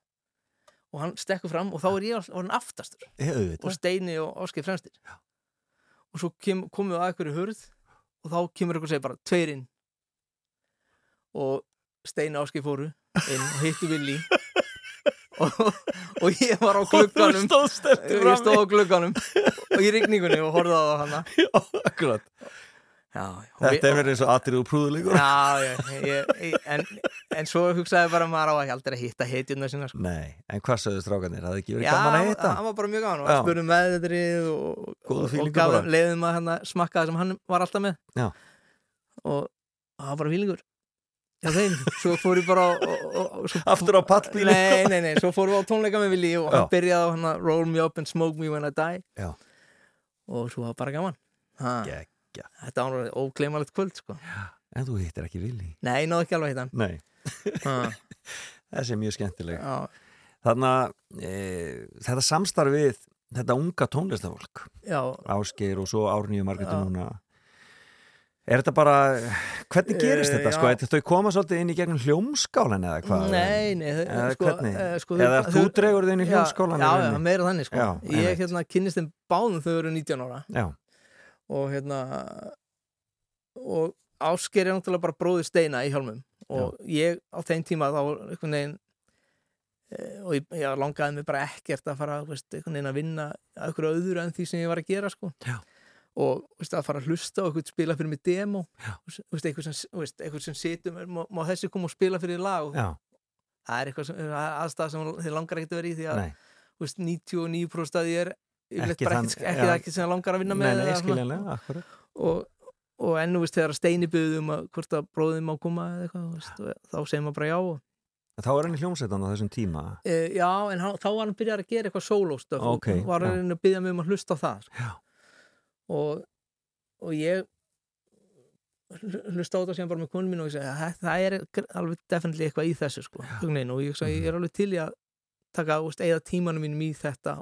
Og hann stekkur fram og þá er ég orðin aftastur. Ég og Steini og Áskei fremstir. Og svo kem, komum við að einhverju hurð og þá kemur ykkur að segja bara tveir inn. Og Steini og Áskei fóru inn og hittu Willi og, og ég var á glugganum ég stóð á glugganum og í rigningunni og horfði á hana Akkurat já, Þetta er verið eins og atrið og prúðuleikur Já, já, ég, ég, en, en svo hugsaði bara maður á ekki aldrei að hitta heitjuna sinna sko. Nei, en hvað sögðu strákanir? Það ekki verið Já, gaman að hitta? hann var bara mjög gaman og Já. með þetta og, og, leiðum að smakka það sem hann var alltaf með Já. og það var bara fílingur Já, þeim, svo fór ég bara á, og, og, og, svo, Aftur á pallbílinn. Nei, nei, nei, svo fórum við á tónleika með Vili og hann byrjaði á hann að Roll me up and smoke me when I die. Já. og svo var bara gaman. Ha. Þetta var alveg ógleymalegt kvöld sko. En þú hittir ekki villi Nei, ég náði ekki alveg að hitta hann. Þessi er mjög skemmtileg. Já, Þannig að e, þetta samstarfið þetta unga tónlistafólk já, Ásgeir og svo Árnýju Margréti Já. núna Er þetta bara, hvernig gerist Eh, þetta? Sko, Þetta- þau koma svolítið inn í gegnum hljómskálan eða hvað? Nei, nei, þau- Eða sko, eh, sko, Eða þau- þú þau- dregur þau inn í hljómskálan Já, já, meira þannig sko. Já, Ég hérna kynnist þeim báðum þau eru 19 ára. Já, og hérna og Ásker er náttúrulega bara bróðir Steina í hjálmum. Og ég á þeim tíma þá einhvern veginn e, og ég, ég langaði mig bara ekkert að fara veist, einhvern veginn að vinna að einhverju öðru en því sem ég var að gera sko. Já. Og veist, að fara að hlusta og eitthvað spila fyrir mig demo. Veist, eitthvað sem, sem situm má, má þessi koma og spila fyrir lag já, það er eitthvað sem, aðstæða sem þið langar ekkert að vera í því að nei, veist, 99% að ég er Ekki þann- ekki, sem það langar að vinna með nei, og, og ennú veist þegar Steini byggðum að hvort að bróðum má koma eða eitthvað þá segir maður bara já. Og, Þá er hann í hljómsveitan á þessum tíma? E, já en hann, þá var hann byrjar að gera eitthvað sólóstöf Ok, og var hann að byggja mig um að hlusta á það sko. Já. Og, og ég hl- hlusta á þetta sem bara með konum mín og ég segi að það er alveg definitely eitthvað í þessu sko, Hugnein, og ég, segi, ég er alveg til í að taka, veist, eða tímanum mínum í þetta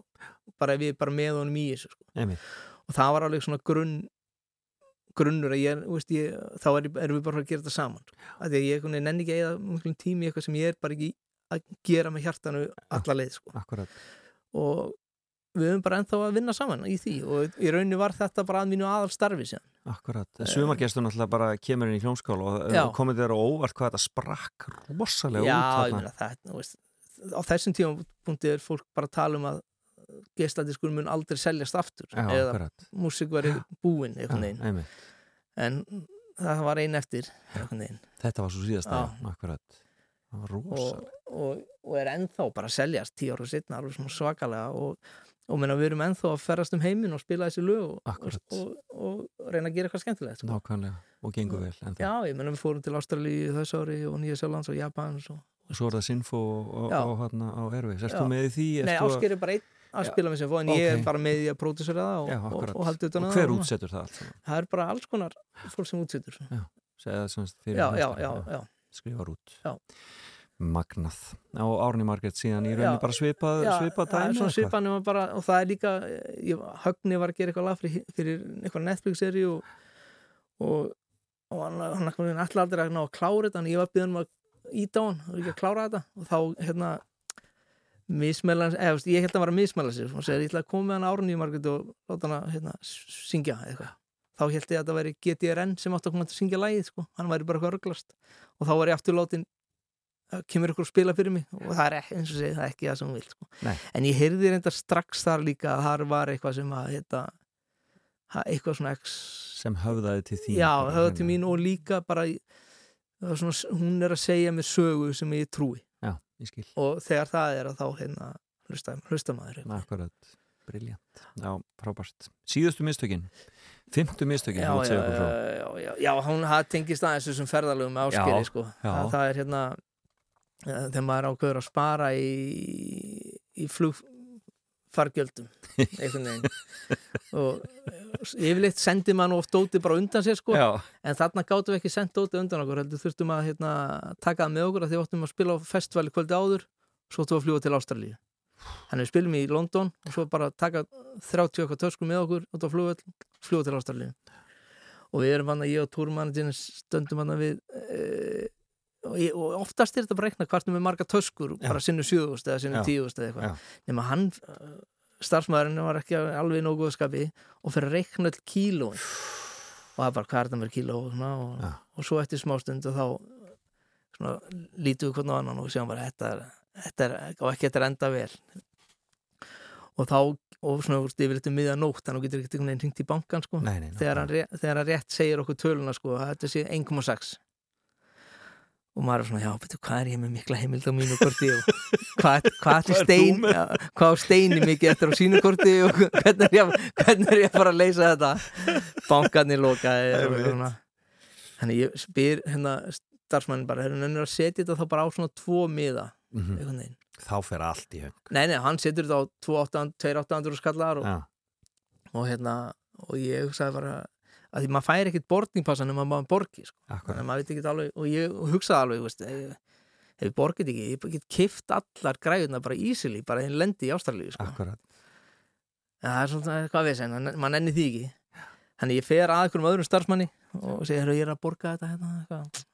bara er bara með honum í þessu sko. Og það var alveg svona grunn grunnur að ég, veist, ég þá er, erum við bara að gera þetta saman sko. því að ég nenni ekki eða miklum tími eitthvað sem ég er bara ekki að gera með hjartanu alla leið sko. Og við höfum bara ennþá að vinna saman í því og í rauninni var þetta bara að mínu aðal starfi síðan. Akkurat. Sumargestur náttúrulega bara kemur inn í hljómskála og Já. komið þér á óvart hvað þetta sprakk rosalega Já, út ég þarna. meina það veist, á þessum tíma punkti er fólk bara að tala um að geisladiskur mun aldrei seljast aftur Já, eða músík veri búin Já, veginn. einmitt. en það var ein eftir einhvern veginn. Þetta var svo síðast Já. akkurat. Það var og, rosalega og, og er ennþá bara að seljast tíu ára setna alveg svakalega og, og menna, við erum ennþá að ferrast um heiminn og spila þessi lög og, og, og, reyna að gera eitthvað skemmtilegt sko. Nákvæmlega og gengur vel ennþá. Já, ég menna við fórum til Ástralíu þessu ári og Nýja Sjölands og Japans og... og svo er það Sinfo hérna á Erfi Sérst Já. þú með í því? Nei, að- Ásker er bara einn að spila með sem fóð en ég ok. er bara með því að pródusera það og, haldi utan Og að hver það og- útsetur það allt? Það er bara alls konar fólk sem Segja það semst fyrir Já, já, hlustandann, já, já Skrifar út Já. Magnað. Á Árni Margrét síðan í rauninni Já. bara svipað, Já, svipað það dæmi svipan nema bara, og það er líka ég, Högni var að gera eitthvað lag fyrir, fyrir eitthvað Netflix-seri og, og, og hann, hann ætla aldrei að ná að klára þetta en ég var byggðan um að íta á hann og ekki að klára þetta. Og þá hérna mismæla, eða ég held að hann var að mismæla sér og segir ég ætla að koma með hann árun í margætt og láta hann að hérna, syngja eitthvað. Þá held ég að þetta væri GTRN sem átti að koma til að syngja lagið sko, hann væri bara rugglast og þá var ég aftur látin það kemur ykkur að spila fyrir mig og það er eins og segi, það er ekki það sem hún vil sko. En ég heyrði reyndar strax þar líka að það var eitthvað sem að heita, eitthvað svona ex, Sem höfðaði til þín. já, bara höfða til mín og líka bara svona, hún er að segja mér sögu sem ég trúi Já, ég og þegar það er að þá hérna hlusta, hlusta maður hérna. Akkurat, briljant. Já, frábært. Síðustu mistökin. Fymtu mistökin. já, já, já, já, hún tengist aðeins þessum ferðalögum áskeri sko. það, það er hérna þegar maður ákveður að spara í, í flugfargjöldum einhvern veginn. Og eh, yfirleitt sendi maður oft dóti bara undan sér sko. Já, en þarna gáttum við ekki sendt dóti undan okkur heldur þurftum að hérna, taka það með okkur að því við áttum að spila á festivali kvöldi áður svo áttum við að fljúa til Ástralíu. Þannig við spilum í London og svo bara taka 30 eitthvað töskum með okkur út á flugvöld, fljúa til Ástralíu. Og við erum hann að ég og túrmannitinn stöndum hann við e, og, oftast er þetta bara reikna hvort með marga töskur, Já. bara sinnu 7.000 eða sinnu. 10.000 eða eitthvað. Nema hann, eh, starfsmæðurinn var ekki alveg í nógu góða skapi og fyrir að reikna öll kílóin og það er bara er þetta með kíló og, svona, og, og svo eftir smástund og þá svona, lítum við hvern á annan og séum bara þetta er, þetta er, og ekki þetta er enda vel. Og þá og svona, þú veist, yfirleitt um miðja nótt þannig að þú getur ekki einhvern veginn hringt í bankan sko. Nei, nei. þegar hann, þegar hann rétt segir okkur töluna sko, að þetta sé 1,6 og maður er svona, já, betur, hvað er ég með mikla heimild á mínu korti og hvað, hvað, stein, ja, hvað á steini mikið eftir á sínu korti og hvernig er ég, hvernig er ég að fara að leysa þetta? Bankarnir lokaði og þannig ég spyr hérna starfsmannin bara, hérna er að setja þetta þá bara á svona tvo miða? Einhvern veginn. Þá fer allt í höng. Nei, nei, hann setur þetta á 2.800 skallar og, Já, og hérna og ég hugsaði bara að því maður fær ekkit bortingpassan um að maður borgi sko. þannig að maður veit ekki alveg og ég hugsaði alveg, veist, ef, ef ég borgið ekki ég get kift allar græðuna bara easily, bara einn lendi í Ástralíu sko. Akkurat. en það er svona, hvað segja, maður nenni því ekki þannig ég fer að einhverjum öðrum starfsmanni og segir, "Heyrðu, ég er að borga þetta hérna, eitthvað."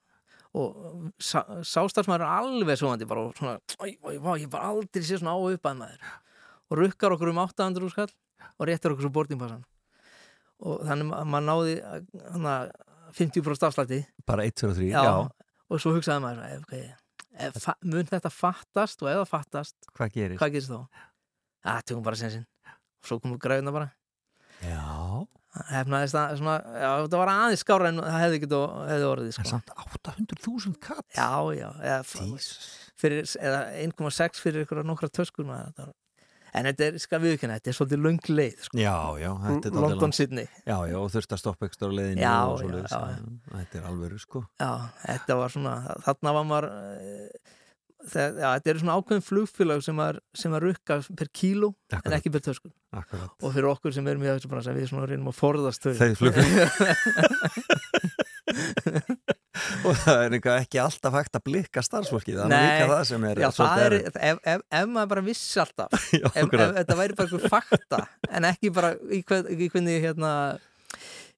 og sá, sástarfsmaður er alveg svoandi bara og svona, oi, oi, vá, ég bara aldrei sé svona á uppað maður og rukkar okkur um 800 skall og réttar okkur svo bortingpassan og þannig að maður náði að- hana, 50% afslætti Bara 1, 2 og 3. já, Já. og svo hugsaði maður okay, ef, mun þetta fattast og það fattast, Hvað gerir? hvað gerist þá? að tökum bara sensin og svo komum græðuna bara Já. hefnaðist það svona, já, það var aðeins skára en það hefði ekki hefði orðið sko. samt 800.000 katt. já, já, eða, f- Jesus. fyrir, eða 1,6 fyrir ykkur nokkra töskur maður, en þetta er, skal við ekki þetta er svolítið löng leið sko. Já, já. Þetta er London. Sydney Já, já, og þurft að stoppa ekstra á leiðinu Já, já, svoleiðis. já, Þetta er alvöru, sko. já, þetta var svona þarna var maður eh, þegar, já, þetta eru svona ákveðin flugfélag sem að, sem að rukka per kíló en Akkurat. ekki per töskur Akkurat. og fyrir okkur sem erum í þessu bransa við svona reynum að forðast þau Þeir flugfélag. og það er eitthvað ekki alltaf hægt að blikka starfsfólkið. Það er líka það sem er Já, það svolítið er, ef, ef, ef maður bara vissi alltaf Já, ef, ef þetta væri bara einhver fakta en ekki bara í, hvern, í hvernig hérna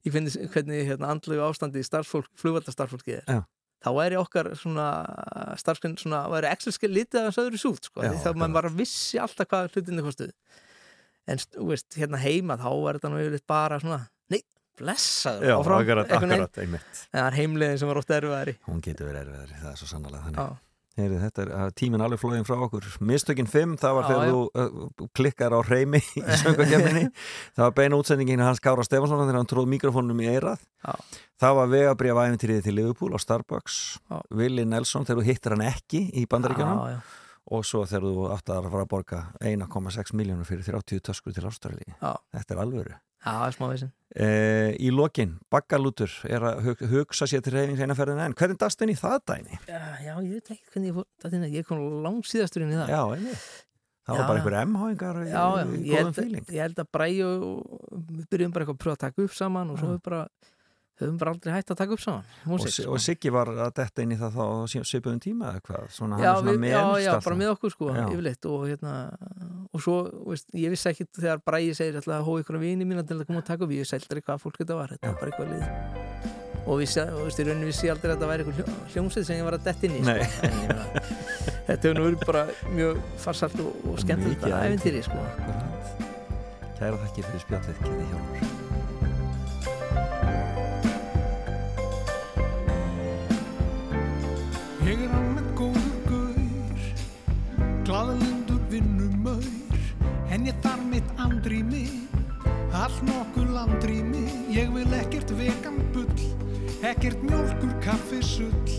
í hvernig, hvernig hérna, andlegu ástandi starfsfólk, flugvaldastarfsfólkið er Já. þá væri okkar svona starfsfólk svona, væri Excel-skil litið að það öðru súlt sko, þá maður bara vissi alltaf hvað hlutinni kostuð en veist, hérna heima þá er þetta nú yfirleitt bara svona, blessaður áfram, akkurat, akkurat, einmitt. það er heimliðin sem var ótt erfiðari Hún getur verið erfiðari, það er svo sannlega þannig. Heyri, þetta er að tíminn alveg flóðin frá okkur. Mistökin 5, það var þegar þú uh, klikkar á reymi í söngakefninni. það var beina útsendingin hans Kára Stefansson þegar hann tróð mikrofónum í eirað. Já. Það var vegabrið af æfintriði til Liverpool á Starbucks. Já. Willi Nelson þegar þú hittir hann ekki í já. Og svo þegar þú átt að fara að borga 1,6 miljónur fyrir 30 töskur til Ástralíu. Þetta er alvöru. Já, smá veisin Eh, í lokin, Baggalútur er að hug, hugsa sér til reyfings einaferðina en hvernig dast inn í það dæni? Já, já, ég veit ekki hvernig ég fór ég kom langsíðastur inn í það Já, einmitt. Það var Já, bara já. einhver MH-ingar í, já, í ég fíling. ég held að Bræi og við byrjum bara eitthvað að pröfa að taka upp saman og svo við bara höfum bara aldrei hægt að taka upp saman og, músík, Si- sko. og Siggi var að detta inn í það þá á svipuðum tíma eða hvað? Svona, já, við, já, já, bara með okkur sko, yfirleitt og hérna og svo, veist, ég vissi ekki þegar Bræði segir alltaf að hóa ykkur vini mína til að koma og taka upp ég vissi aldrei hvað fólk þetta var, þetta var bara eitthvað lið. Og vissi, og veist, í rauninu vissi ég aldrei að þetta væri eitthvað hljó, hljómsveit sem ég var að detta inn í sko. en ég meina, þetta hefur nú verið bara mjög farsalt og, og skemmtilegt Mikið æventýri sko. Kæra þakki fyrir spjallið, Ég er almennt góður gaur Glaðalindur vinnumauður En ég þarf mitt andrými Allt nokkuð landrými. Ég vil ekkert vegan bull Ekkert mjólkur kaffi sull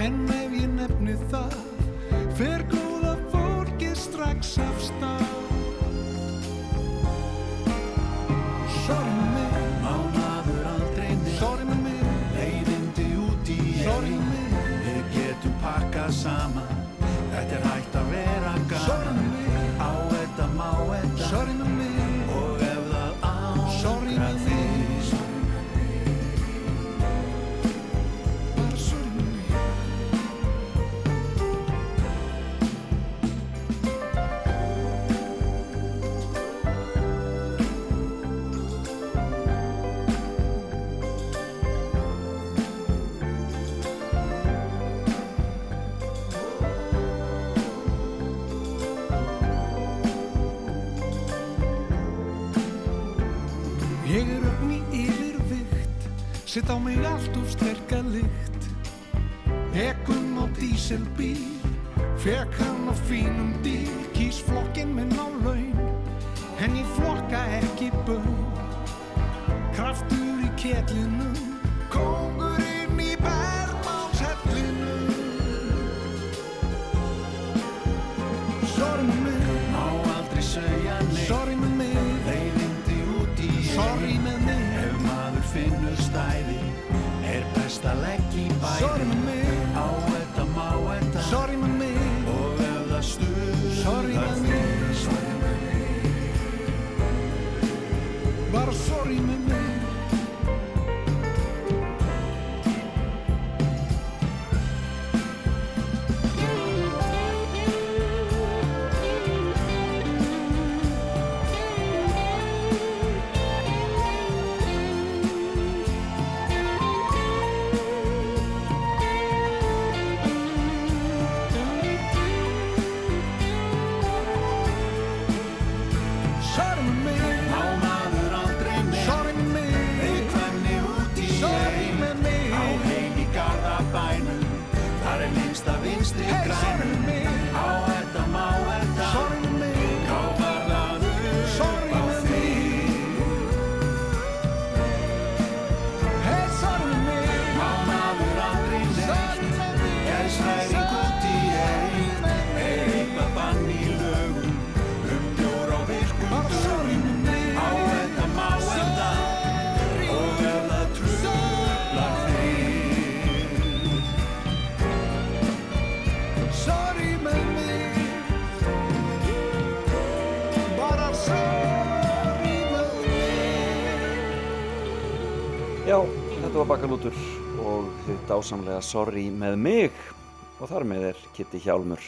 En ef ég nefni það Fer góða hann á fínum díl Já, þetta var Bakalútur og þið dásamlega Sorry með mig. Og þar með er Kitty Hjálmur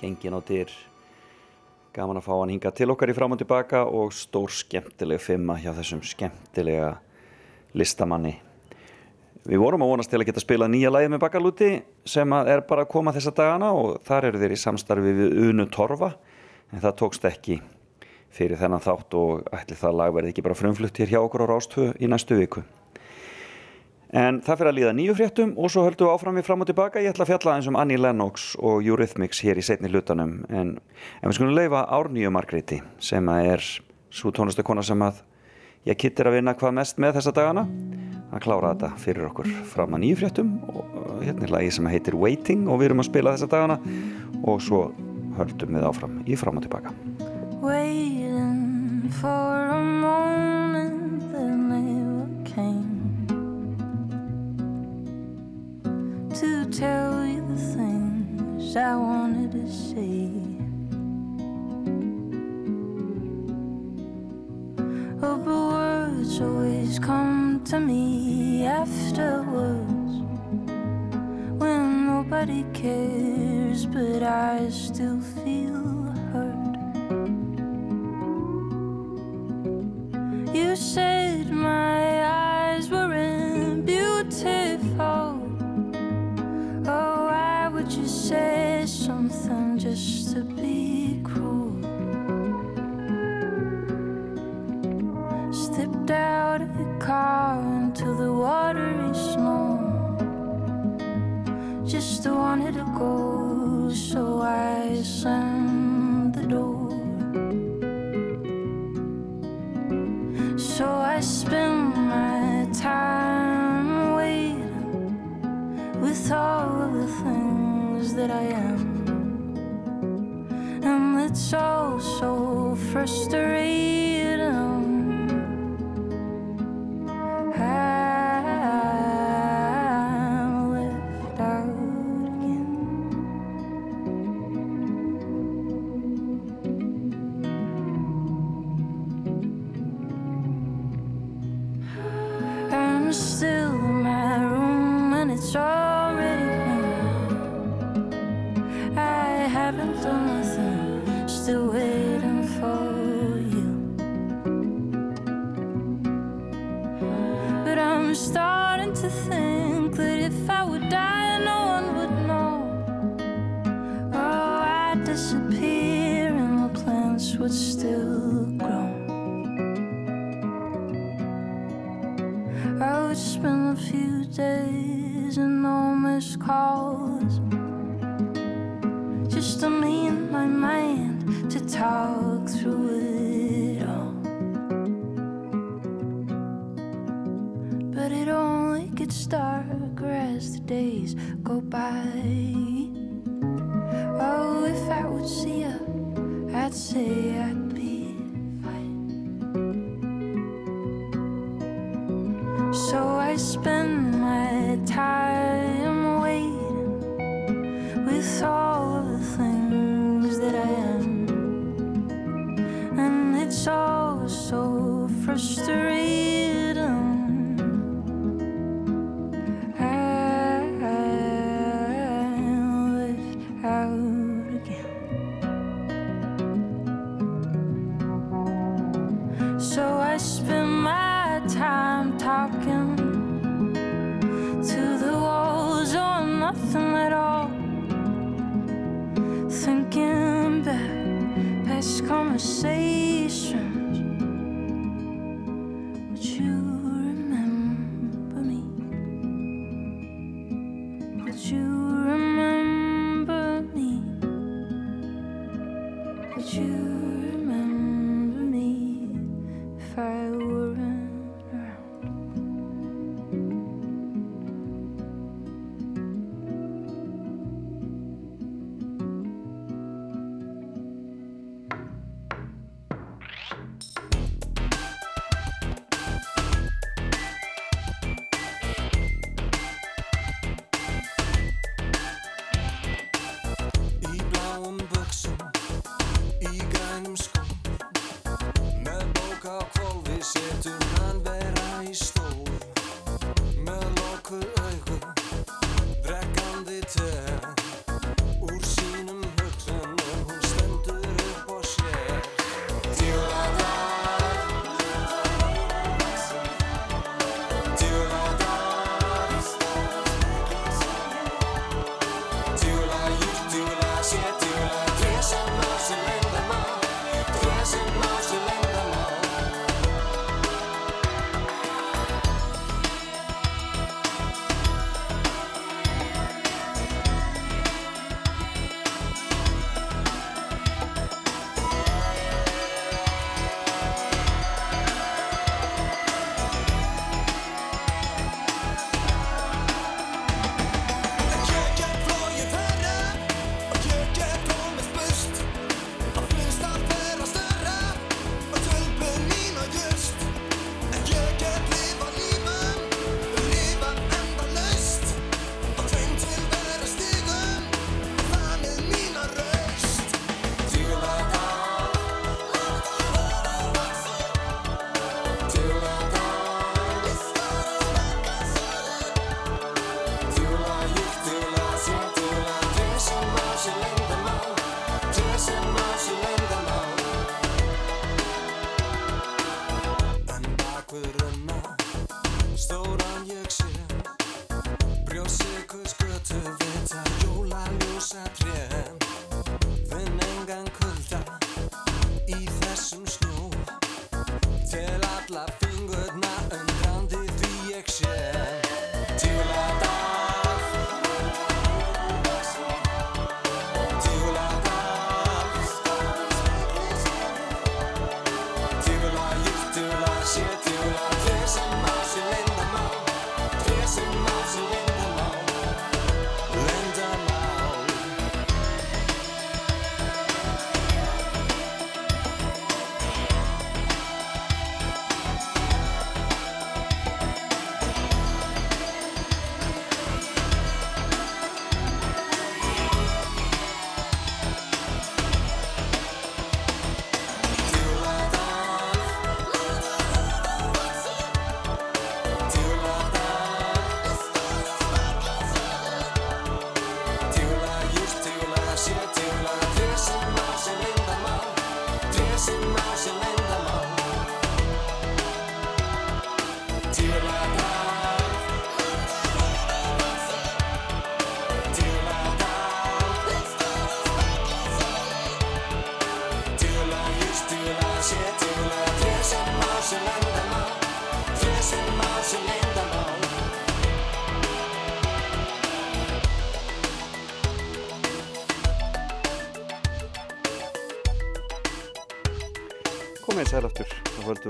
gengin á dyr. Gaman að fá hann hinga til okkar í fram og tilbaka og stór skemmtileg fimma hjá þessum skemmtilega listamanni. Við vorum að vonast til að geta spilað nýja lagið með Bakalúti sem er bara að koma þessa dagana og þar eru þeir í samstarfi við Unu Torfa en það tókst ekki fyrir þennan þátt og ætli það lag verði ekki bara frumflutt hér hjá okkur á Rástvö í næstu viku. En það fyrir að líða nýju fréttum og svo höldum við áfram við fram og tilbaka. Ég ætla að fjalla eins um Annie Lennox og Eurythmics hér í setni hlutanum. En, en við skulum leifa Árnýju Margréti sem er svo tónlistakona sem að ég kittir að vinna hvað mest með þessa dagana. Að klára þetta fyrir okkur fram að nýju fréttum og hérna er lagi sem heitir Waiting og við erum að spila þessa dagana og svo höldum við áfram í fram og tilbaka. Waiting for a moment that never came to tell you the things I wanted to say. Oh, but words always come to me afterwards when nobody cares, but I still feel You said my eyes weren't beautiful. Oh, why would you say something just to be cruel? Stepped out of the car into the watery snow. Just wanted to go, so I slammed So I spend my time waiting with all of the things that I am. And it's all so frustrating. I would spend a few days and no missed calls. Just to me and my mind to talk through it all. But it only gets darker as the days go by. Oh, if I would see her, I'd say I'd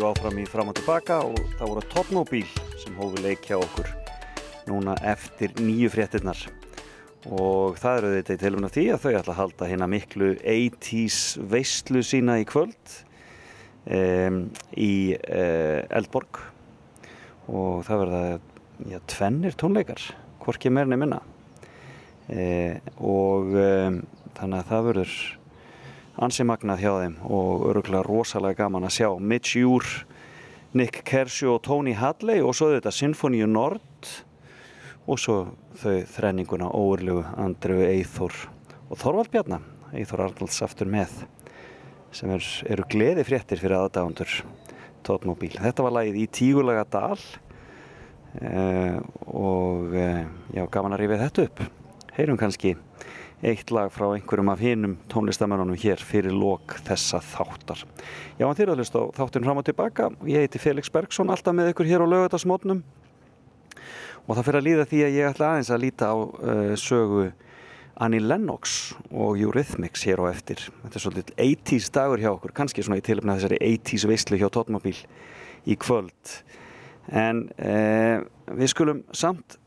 Við áfram í fram og tilbaka og það voru Topmobíl sem hófi leik hjá okkur núna eftir nýju fréttinnar. Og það eru þetta í tilumna því að þau ætla að halda hérna miklu 80s veistlu sína í kvöld um, í uh, Eldborg og það verða já, tvennir tónleikar, hvorki meirni minna. Uh, og um, þannig að það verður ansi magnað hjá þeim og öruglega rosalega gaman að sjá Mitch Ure, Nick Kershaw og Tony Hadley og svo þetta Sinfoníu Nord og svo þau þrenninguna óurlegu Andreu Eithor og Þorvald Bjarnar, Eithor Arnalds aftur með sem er, eru gleði fréttir fyrir aðdáðundur tótmóbíl. Þetta var lagið í Tígulega dal uh, og uh, já, gaman að rífið þetta upp. Heyrum kannski eitt lag frá einhverjum af hinnum tónlistamennunum hér fyrir lok þessa þáttar. Já, en þér að hlusta á þáttin fram og tilbaka. Ég heiti Felix Bergsson, alltaf með ykkur hér á lögutarsmótnum og það fyrir að líða því að ég ætla aðeins að líta á uh, sögu Annie Lennox og Eurythmics hér á eftir. Þetta er svolítið 80's dagur hjá okkur, kannski svona í tilöfna þessari 80's veistlu hjá Tóttmóbíl í kvöld. En uh, við skulum samt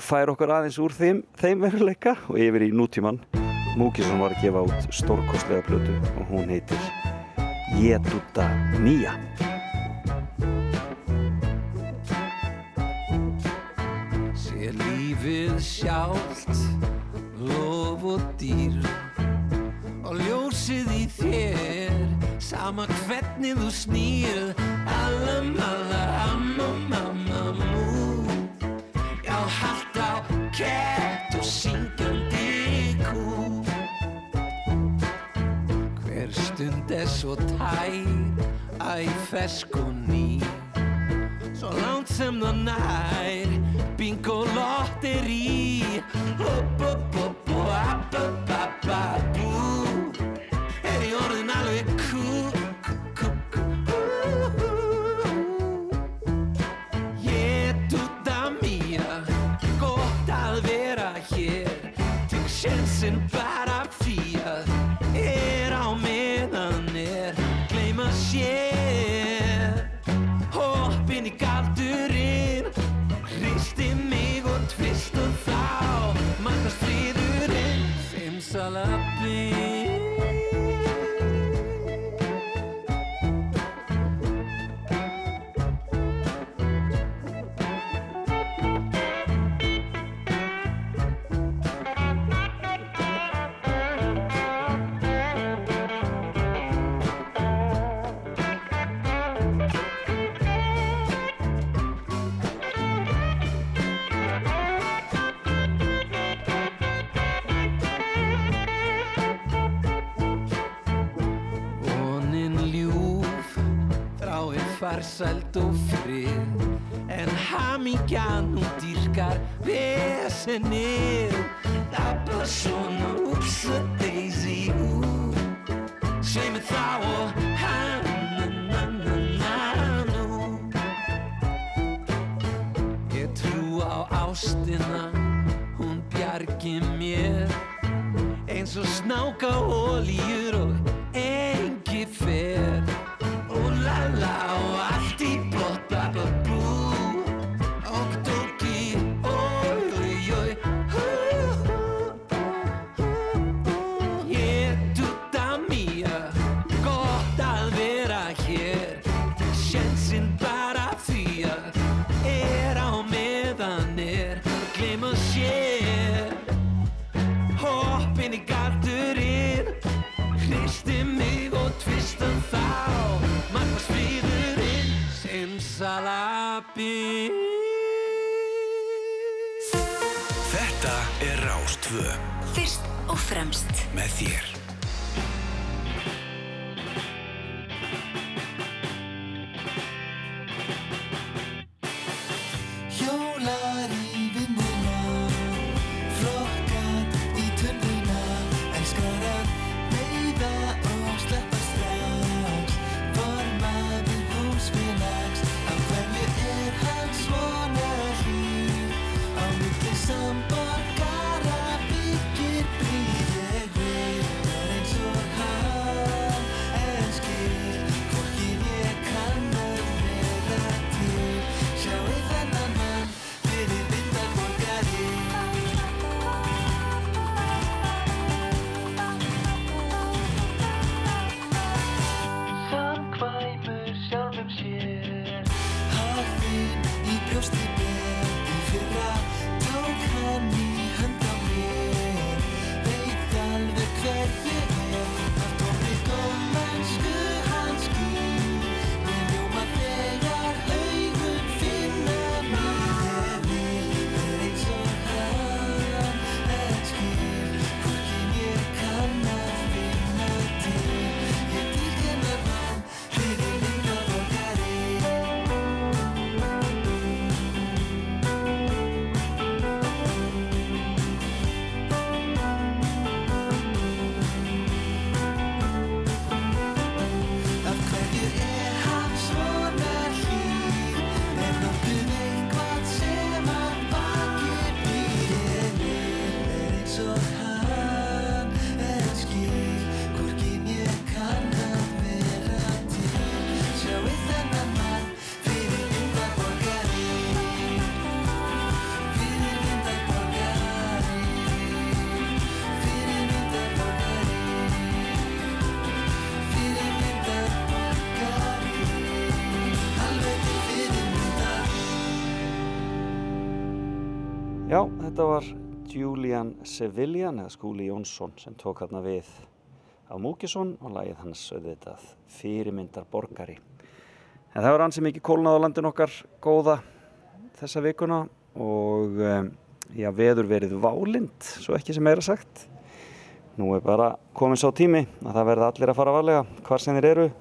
fær okkur aðeins úr þeim, þeim veruleika og yfir í nútíman Múkisson var að gefa út stórkostlega plötu og hún heitir Jetuta Mía Sé lífið sjálft, lof og dýr Og ljósið í þér, sama hvernig þú snýr. Alla malla, amma, mamma, mú Já, haldt á kett og syngjandi kú Hver stund er svo tær, æ, fersk og ný. Svo langt sem það nær Bingo lotteri Hopp, hopp, hopp, hopp, hopp, hopp, hopp, bú Til sjensin bara Þráir farsæld og frið En hamingjan hún dýrkar er bara svona Ups a daisy ú Svei mig þá og hann-na-na-na-nú Ég trú á ástina Hún bjargi mér. Eins og snáka ólíur og engi fer allow. Fremst með þér. Þetta var Julian Sevillian eða Skúli Jónsson sem tók hérna við á Múkisson og lagið hans auðvitað fyrirmyndar borgari. En það var ansið mikið kólnað á landin okkar góða þessa vikuna og um, já, veður verið válind, svo ekki sem meira sagt. Nú er bara komin svo tími að það verða allir að fara varlega hvar sem þeir eru.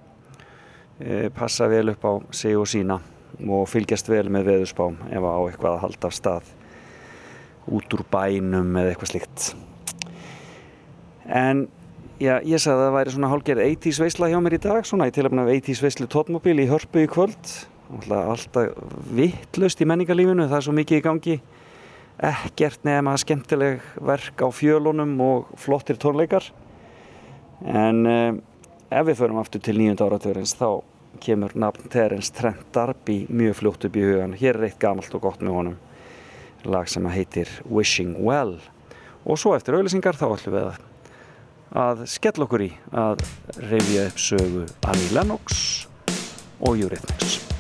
E, passa vel upp á sig og sína og fylgjast vel með veðurspám ef á eitthvað að halda af stað út úr bænum eða eitthvað slíkt. En já, ég sagði að það væri svona hálgerð 80's veisla hjá mér í dag, svona í tilöfna af 80's veislu tótmobil í hörpu í kvöld. Alltaf vittlust í menningarlífinu, það er svo mikið í gangi. Ekkert nefn að skemmtileg verk á fjölunum og flottir tónleikar. En um, ef við förum aftur til nýjönda áratverðins þá kemur nafn Terence Trent D'Arby mjög fljótt upp í hugan. Hér er eitt gamalt og gott með honum lag sem heitir Wishing Well. Og svo eftir auðlýsingar þá ætlum við að, að skella okkur í að reyfja upp sögu Annie Lennox og Eurythmics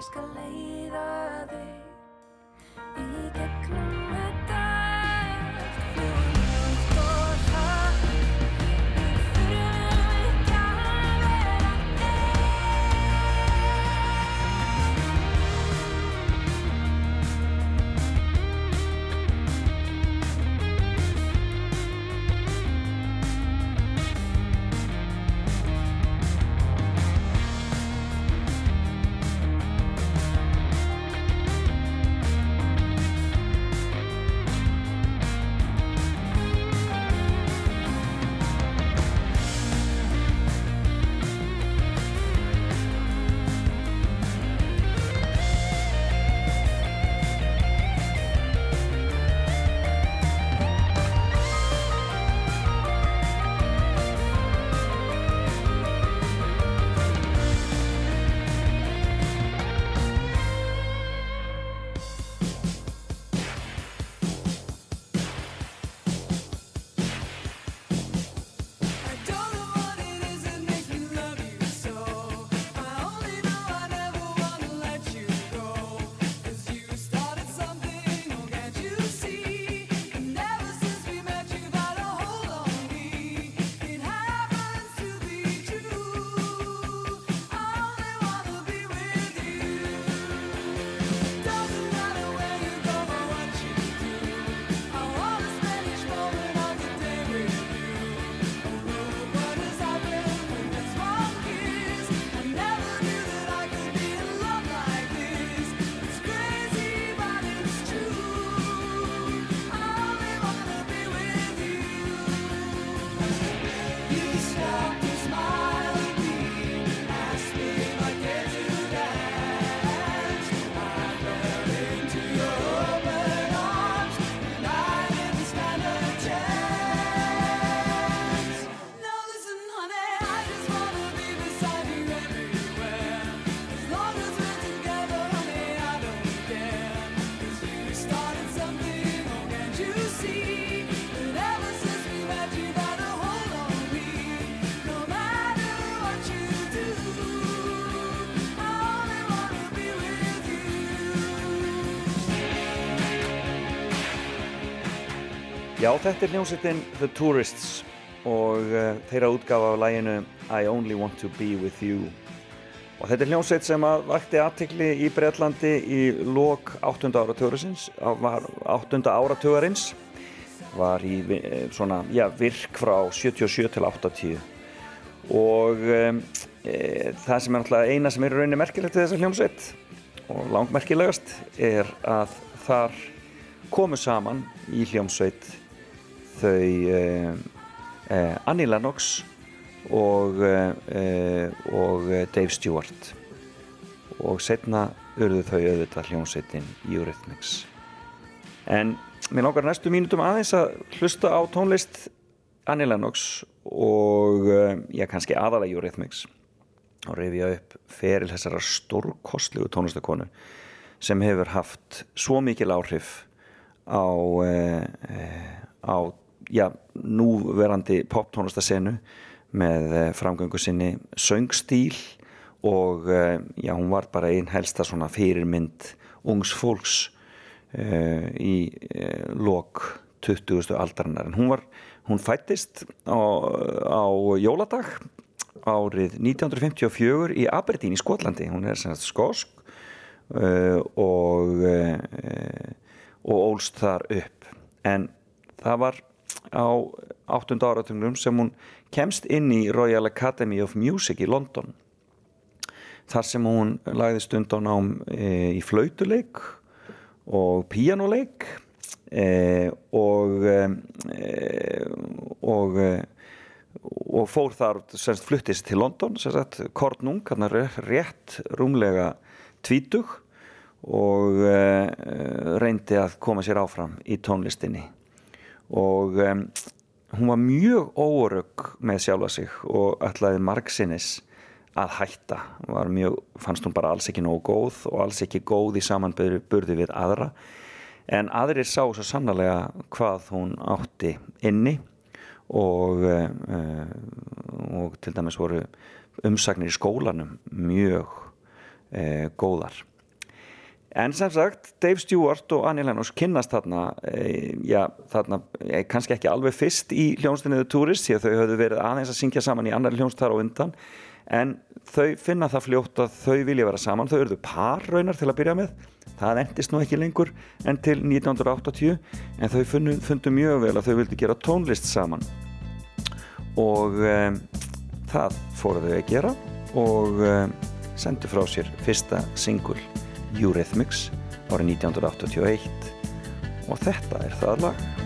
Ég skal leiða þig í gegnum Já, þetta er hljómsveitin The Tourists og uh, þeirra útgafa af læginu I Only Want To Be With You og þetta er hljómsveit sem að vakti aðtikli í Breitlandi í lok 8. áratugurins var 8. áratugarins var í eh, svona, já, virk frá 77 til 80 og um, e, það sem er náttúrulega eina sem er rauninni merkilegt við þessa hljómsveit og langmerkilegast er að þar komu saman í hljómsveit þau eh, eh, Annie Lennox og, eh, og Dave Stewart. Og setna urðu þau auðvitað hljómsveitin Eurythmics. En mér langar næstu mínutum aðeins að hlusta á tónlist Annie Lennox og ég kannski aðalega Eurythmics. Og reyfja upp feril þessara stórkostlegu tónlistakonu sem hefur haft svo mikil áhrif á, eh, á já, núverandi poptónlistasenu með eh, framgöngu sinni söngstíl og eh, já, hún var bara einn helsta svona fyrirmynd ungs fólks uh, í uh, lok 20. aldarinnar en hún var, hún fættist á, á jóladag árið 1954 í Aberdeen í Skotlandi hún er semst skosk uh, og og ólst þar upp en það var á 8. áratunum sem hún kemst inn í Royal Academy of Music í London þar sem hún lagði stund á nám e, í flautuleik og píjánuleik e, og e, og og fór þar, semst fluttist til London, semst kornung, hann er rétt rúmlega tvítug og uh, reyndi að koma sér áfram í tónlistinni og um, hún var mjög órögg með sjálfa sig og ætlaði margsinnis að hætta. Mjög, fannst hún bara alls ekki nógu góð og alls ekki góð í samanburði við aðra. En aðrir sá svo sannlega hvað hún átti inni og, uh, og til dæmis voru umsagnir í skólanum mjög uh, góðar En sem sagt, Dave Stewart og Annie Lennox kynnast þarna, e, já, þarna e, kannski ekki alveg fyrst í hljónstinniðu Tourist því að þau höfðu verið aðeins að syngja saman í annar hljónstar á undan. En þau finna það fljótt að þau vilja vera saman, þau eruðu par raunar til að byrja með, það endist nú ekki lengur en til 1980 en þau fundu, fundu mjög vel að þau vildi gera tónlist saman. Og e, það fóruðu að gera og sendu frá sér fyrsta singul Eurythmics árið 1981 og þetta er það lag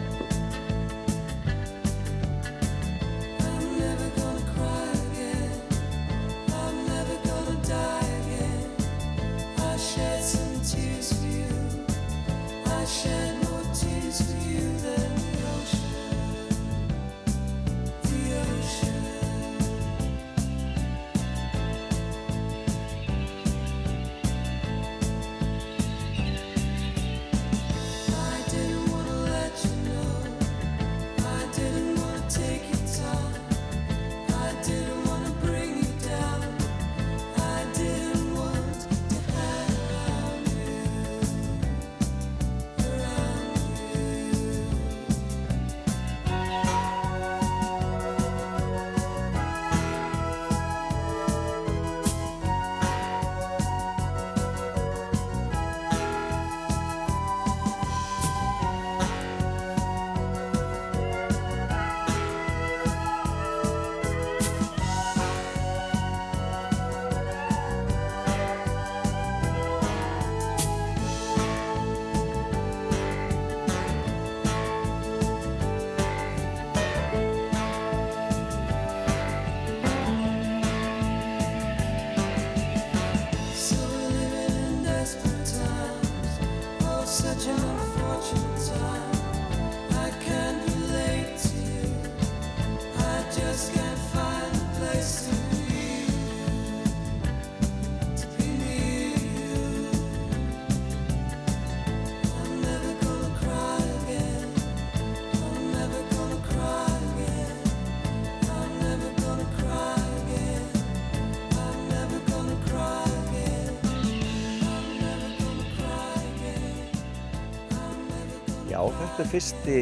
þetta er fyrsti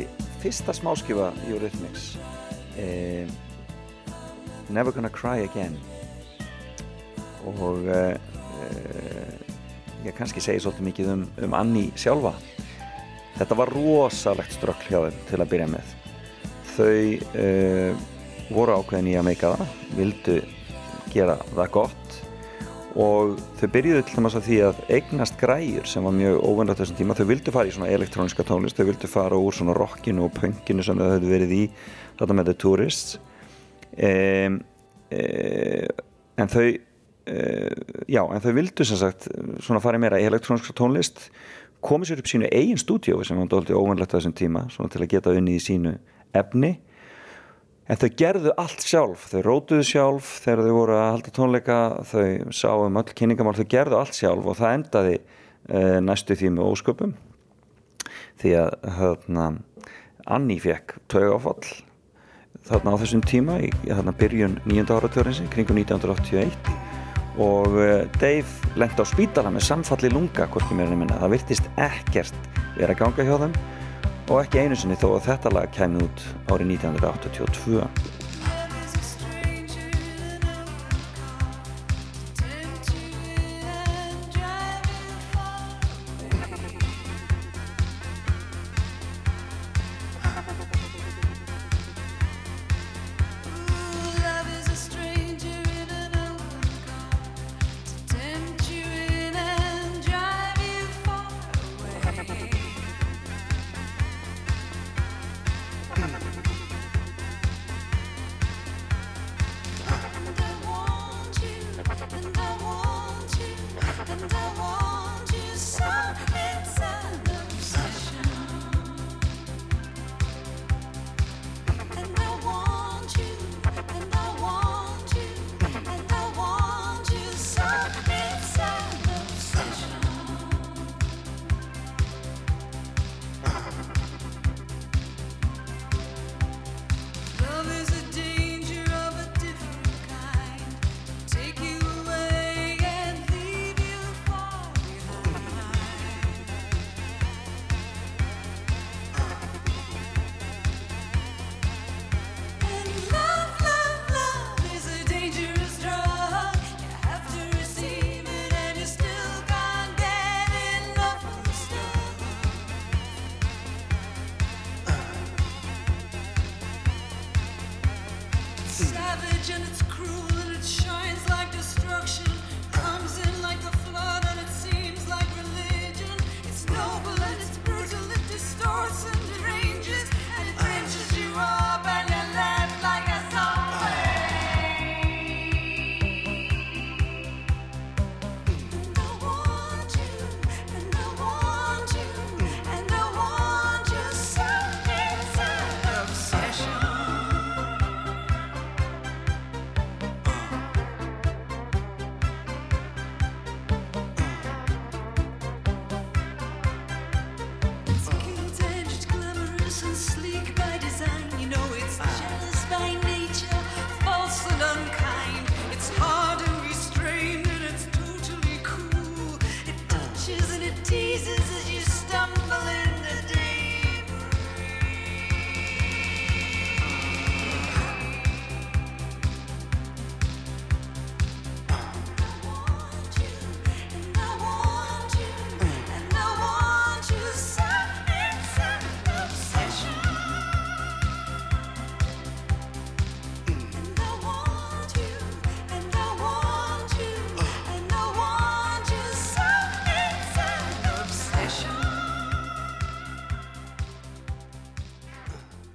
fyrsta smáskifa Eurythmics. Eh, Never Gonna Cry Again. Og eh, ég kannski segi svolítið mikið um, um Annie sjálfa. Þetta var rosalegt strökk hjá þeim til að byrja með. Þau eh, voru ákveðin í að meika það vildu gera það gott og þau byrjuðu til dæmis að því að eignast græjur sem var mjög óvennlegt þessum tíma. Þau vildu fara í svona elektróniska tónlist þau vildu fara úr svona rockinu og punkinu sem þau höfðu verið í þetta með The Tourists. Um, um, en þau uh, já, en þau vildu sem sagt svona fara í meira elektróniska tónlist komið sér upp sínu eigin stúdíu sem var doldið óvennlegt þessum tíma svona til að geta unni í sínu efni en þau gerðu allt sjálf. Þau rótuðu sjálf þegar þau voru að halda tónleika. Þau sáum öll kynningamál þau gerðu allt sjálf og það endaði uh, næstu því með ósköpum. Því að hérna, Anni fekk taugafall þarna á þessum tíma í þarna byrjun nýjönda áratörins kringum 1981 og uh, Dave lendi á spítala með samfalli lunga hvorki mér en minna, það virtist ekkert vera að ganga hjá þeim og ekki einu sinni þó að þetta lag kemur út árið 1982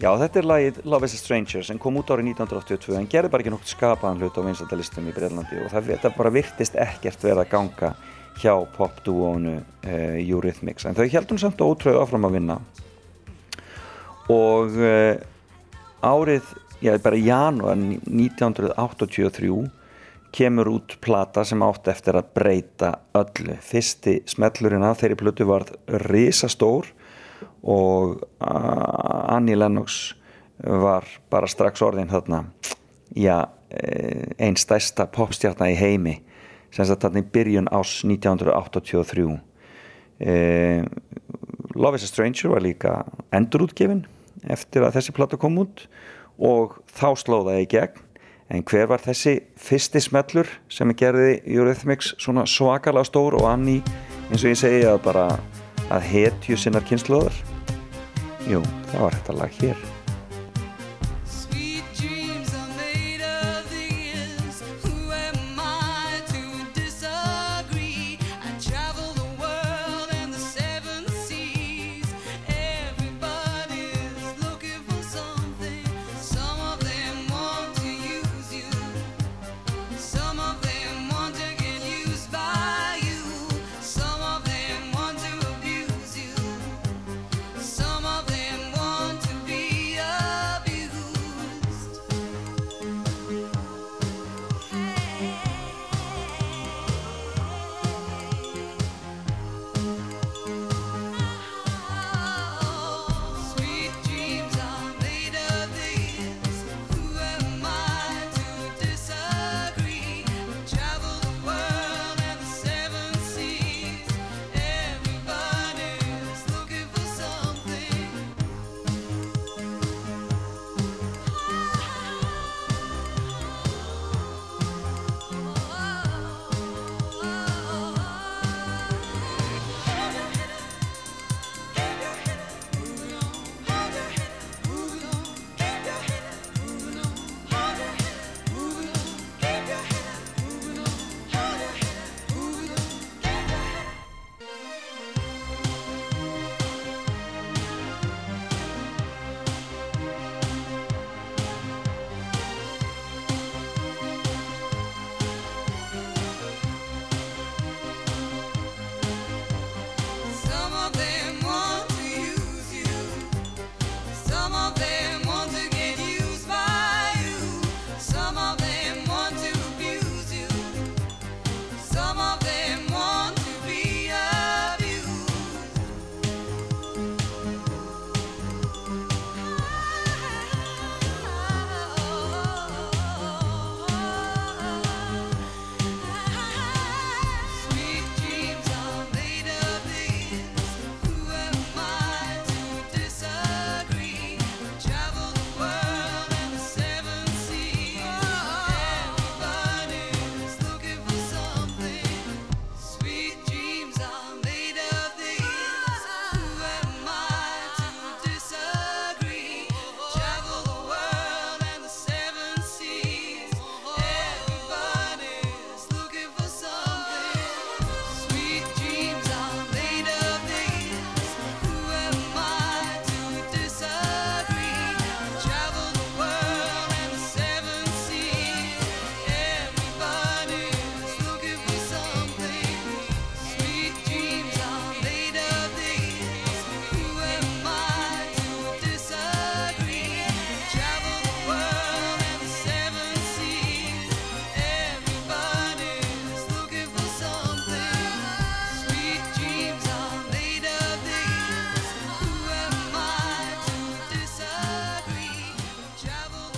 Já, þetta er lagið Love is a Stranger sem kom út árið 1982 en gerði bara ekki nokt skapaðan hlut á vinsaldalistum í Breitlandi og það, þetta bara virtist ekkert verið að ganga hjá popdúónu uh, Eurythmics. En þau heldum samt ótröðu áfram að vinna. Og uh, árið, já, bara í janúar 1983 kemur út plata sem átt eftir að breyta öllu. Fyrsti smellurinn af þeirri plötu var risastór og Annie Lennox var bara strax orðin þarna já, e, einn stærsta popstjarnar í heimi sem sagt þarna í byrjun ás 1983 eh, Love is a Stranger var líka endurútgefin eftir að þessi plata kom út og þá slóðaði í gegn. En hver var þessi fyrsti smellur sem gerði Eurythmics svona svakalega stór og anni eins og ég segi að bara að hetju sinnar kynnslóðar jú, það var þetta lag hér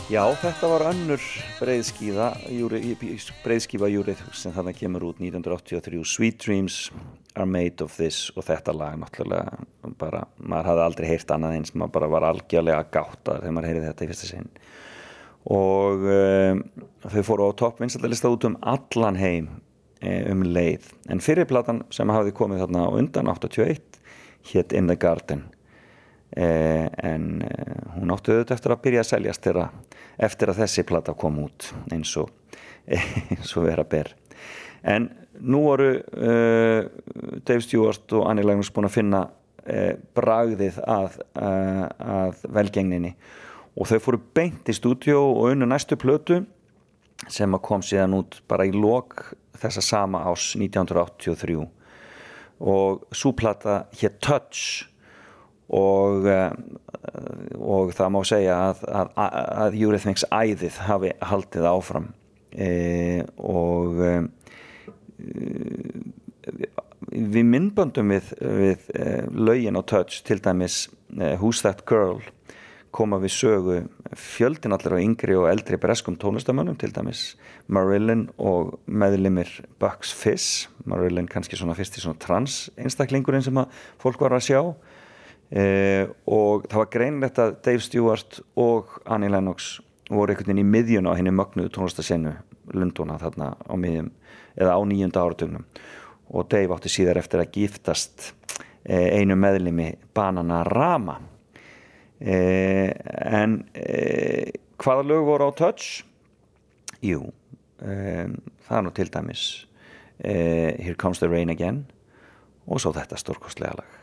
Já, þetta var önnur breiðskífa júrið sem þarna kemur út 1983 Sweet Dreams are made of this og þetta lag náttúrulega bara, maður hafði aldrei heyrt annað eins maður bara var algjörlega gáttaður þegar maður heyrði þetta í fyrsta sinn. Og um, þau fóru á topp vinsaldalista út um allan heim eh, um leið. En fyrirplatan sem hafði komið þarna undan 81 hétt In the Garden en eh, hún áttu auðvitað eftir að byrja að seljast þeirra eftir að þessi plata kom út eins og, eins og vera ber. En nú voru uh, Dave Stewart og Annie Lennox búin að finna uh, bragðið að, uh, að velgengninni. Og þau fóru beint í stúdíó og unnu næstu plötu sem kom síðan út bara í lok þessa sama ás 1983 og súplata hér Touch og, uh, og það má segja að, að, að Eurythmics æðið hafi haldið áfram. E, og e, við myndböndum við, við e, lögin á Touch til dæmis Who's That Girl koma við sögu fjöldin allir á yngri og eldri breskum tónlistamönnum til dæmis Marilyn og meðlimir Bucks Fizz. Marilyn kannski svona fyrst í svona trans einstaklingurinn sem að fólk var að sjá uh, og það var greinlegt að Dave Stewart og Annie Lennox voru einhvern veginn í miðjun á henni mögnuðu tónlistasenu Lunduna þarna á miðjum eða á nýjunda áratugnum. Og Dave átti síðar eftir að giftast eh, einu meðlimi Bananarama eh, en eh, hvaða lög voru á Touch? Jú eh, það er nú til dæmis eh, Here Comes the Rain Again og svo þetta stórkostlega lag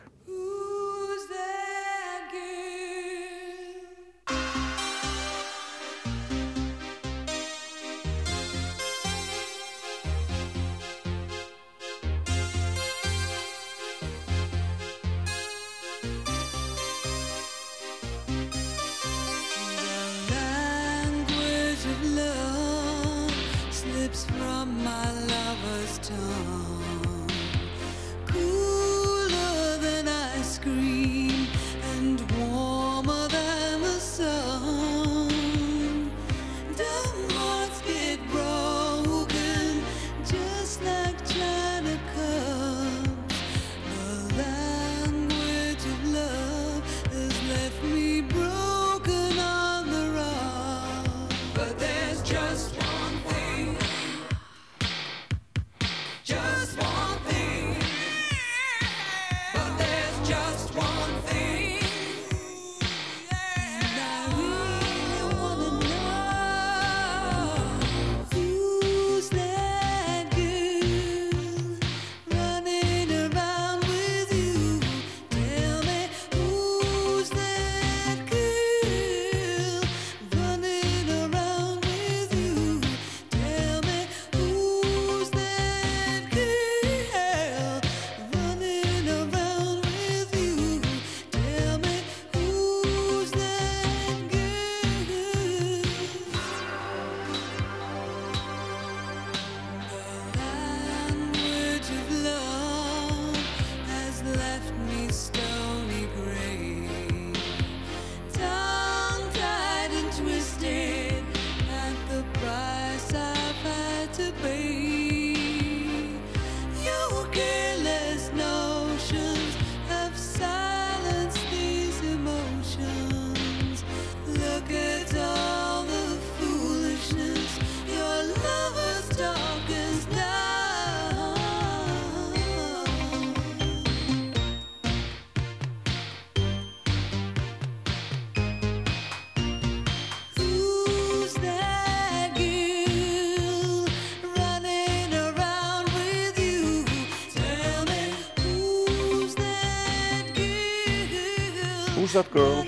That Girl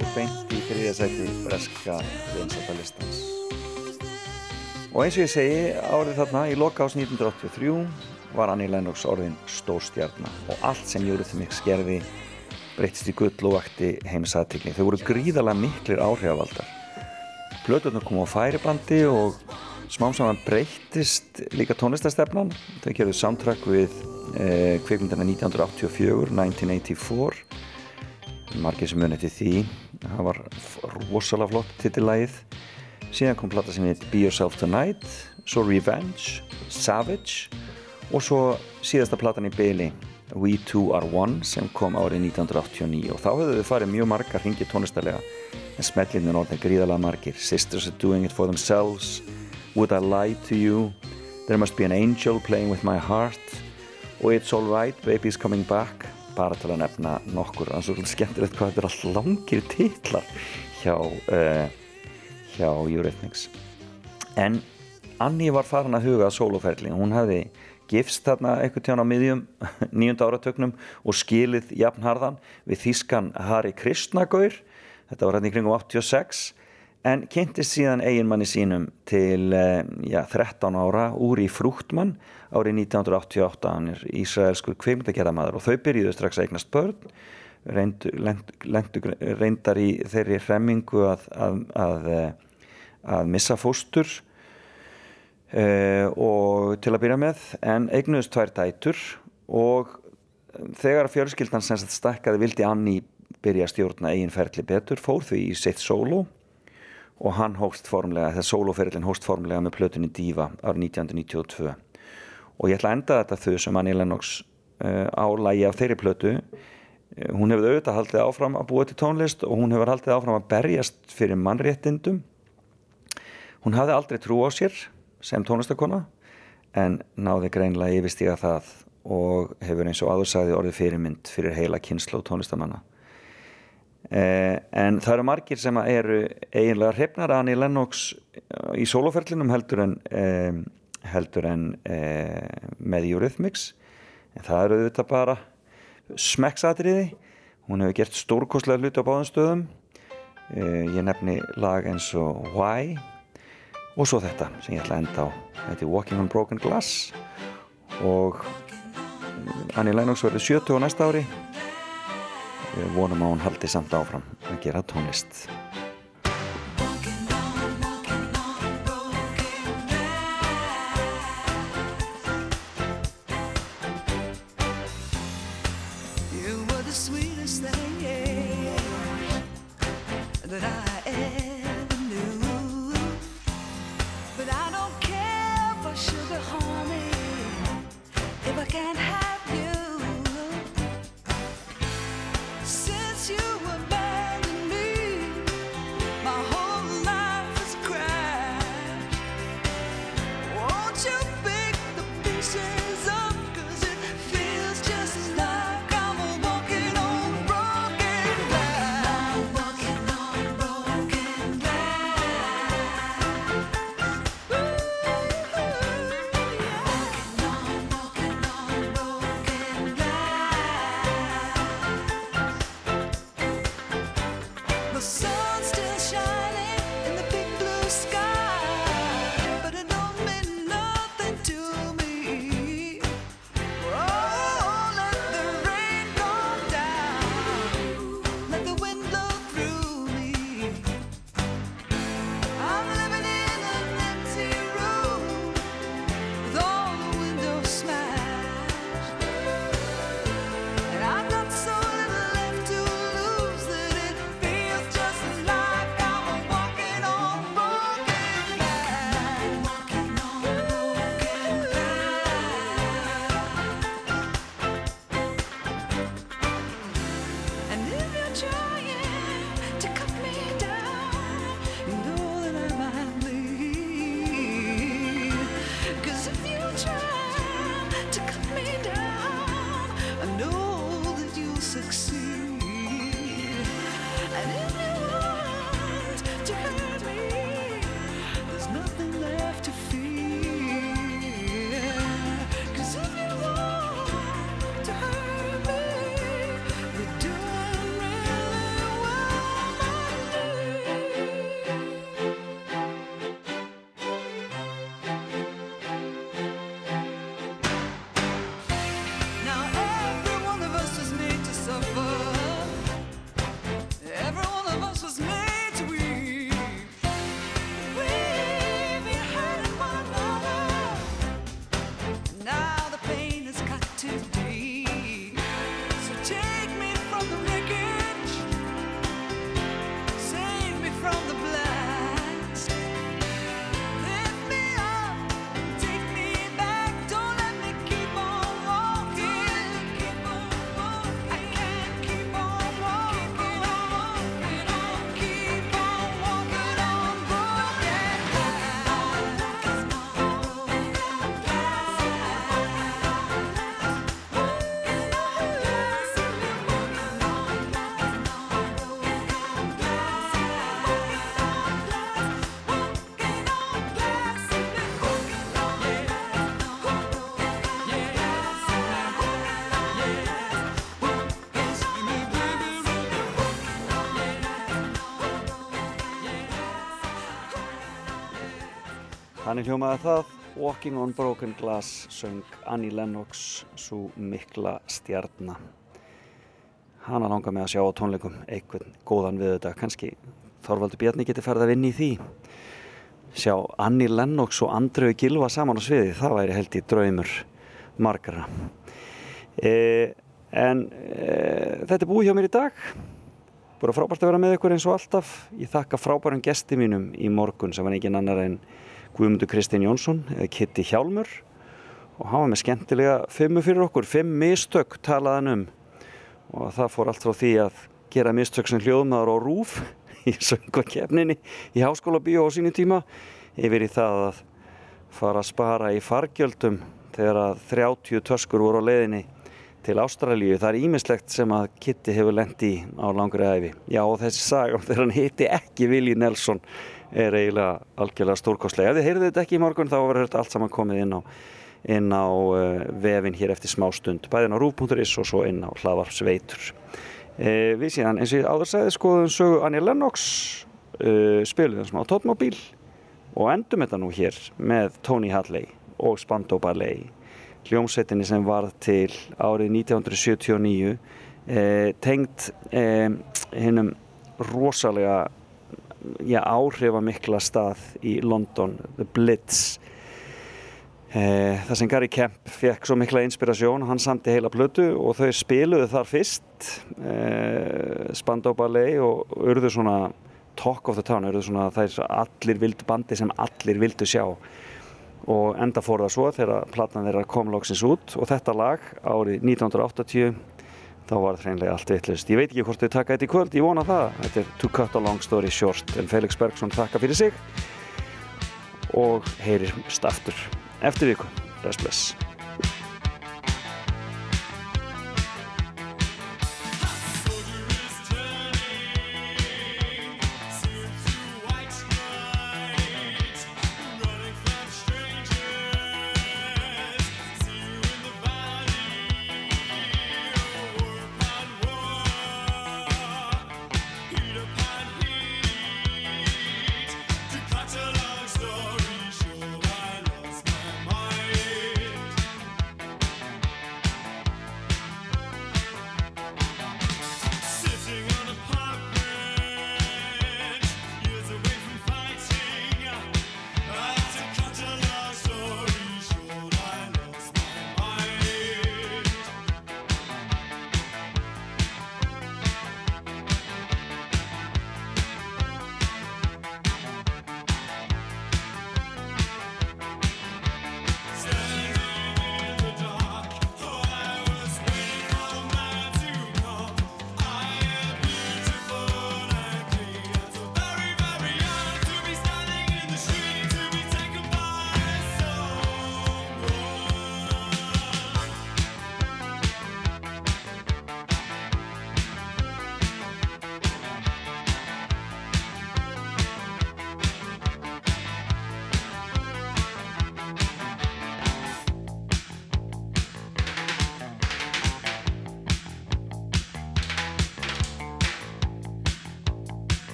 og beint í þriðasæti breska vinsættalistans og eins og ég segi árið þarna í loka ás 1983 var Annie Lennox orðin stórstjarnar og allt sem Eurythmics gerði breytist í gull og vakti heimsaðtikli þau voru gríðalega miklir áhrifavaldar plöturnar kom á færibandi og smám saman breytist líka tónlistastefnan þau gerðu soundtrack við eh, kvikmyndina 1984 1984 margir sem muni eftir því. Það var rosalega flott titillagið. Síðan kom plata sem heit Be Yourself Tonight svo Revenge, Savage og svo síðasta platan í byli We Two Are One sem kom árið 1989 og þá höfðu þau farið mjög margar hringi tónlistalega en smellinni orðið gríðalega margir. Sisters are doing it for themselves. Would I lie to you? There must be an angel playing with my heart. Og It's alright, baby's coming back bara til að nefna nokkur það er svolítið skemmtilegt hvað þetta er allt langir titlar hjá uh, hjá Eurythmics. En Annie var farin að huga að sóloferli hún hefði gifst þarna eitthvað tján á miðjum nýjunda áratögnum og skilið jafnharðan við þýskan Harry Kristnagaur þetta var hérna í kringum 86 en kynntist síðan eiginmanni sínum til eh, já, 13 ára úr í Frúktmann árið 1988 hann er Ísraelskur kveimdagerðamaður og þau byrjuðu strax að eignast börn reyndu, lendu, lendu, reyndar í þeirri hremmingu að, að, að, eh, að missa fóstur uh, og til að byrja með en eignuðust tvær dætur og þegar fjölskyldan sem stakkaði vildi Anni byrja að stjórna eigin ferli betur fór þau í sitt solo og hann hóst formlega, þegar soloferillin hóst formlega með plötunni Diva árið 1992 og ég ætla að enda þetta þau sem Annie Lennox uh, á lægi af þeirri plötu Eh, Hún hefur auðvitað haldið áfram að búa til tónlist og hún hefur haldið áfram að berjast fyrir mannréttindum. Hún hafði aldrei trú á sér sem tónlistakona en náði greinlega yfirstíga það og hefur eins og aðursæði orðið fyrirmynd fyrir heila kynslu og tónlistamanna. Eh, en það eru margir sem eru eiginlega hrifnar að Annie Lennox í soloferlinum heldur en, eh, heldur en eh, með Eurythmics. En það eru auðvitað bara smekksatriði. Hún hefur gert stórkostlega hluti á báðum stöðum. Eh, ég nefni lag eins og Why og svo þetta sem ég ætla að enda á. Þetta er Walking on Broken Glass og Annie Lennox verður 70 á næsta ári. Við vonum að hún haldi samt áfram að gera tónlist Þannig hljómaði það. Walking on Broken Glass söng Annie Lennox svo mikla stjarnar hana langar með að sjá á tónleikum. Einhvern góðan við þetta kannski Þorvaldur Bjarni geti ferð að vinna í því. Sjá Annie Lennox og Andreu Gilva saman á sviði. Það væri held í draumur margara e, en e, þetta er búið hjá mér í dag. Búið frábært að vera með ykkur eins og alltaf. Ég þakka frábærum gesti mínum í morgun sem var engin annar en Guðmundur Kristinn Jónsson eða Kitty Hjálmur og hann var með skemmtilega fimmu fyrir okkur, fimm mistök talaðan um og það fór allt frá því að gera mistök sem hljóðmaður á rúf í söngvakefninni í háskóla bíó á sínu tíma yfir í það að fara að spara í fargjöldum þegar að 30 töskur voru á leiðinni til Ástralíu. Það er ímislegt sem að Kitty hefur lent í á langri æfi. Já og þessi saga þegar hann hitti ekki Willi Nelson er eiginlega algjörlega stórkostlega. Ef þið heyrðu þetta ekki í morgun þá verður þetta allt saman komið inn á, inn á uh, vefin hér eftir smá stund. Bæðin á rúf.is og svo inn á hlaðvarpsveitur. Uh, við síðan eins og ég áður segði skoðum sögu Anja Lennox uh, spiluðum sem á Tóttmóbíl og endum þetta nú hér með Tony Hadley og Spandau Ballet hljómsveitinni sem var til árið 1979 eh, tengd eh, hinnum rosalega já, áhrifamikla stað í London, The Blitz. Eh, það sem Gary Kemp fekk svo mikla inspirasjón hann samti heila blödu og þau spiluðu þar fyrst eh, Spandau Ballet og urðu svona talk of the town, urðu svona þær allir vildu bandi sem allir vildu sjá. Og enda fór það svo þegar platan þeirra kom loksins út og þetta lag árið 1980 þá var það hreinlega allt vittlust. Ég veit ekki hvort þau taka þetta í kvöld, ég vona það. Þetta er To Cut a Long Story Short en Felix Bergson þakka fyrir sig og heyrir staftur eftir viku. Bless bless.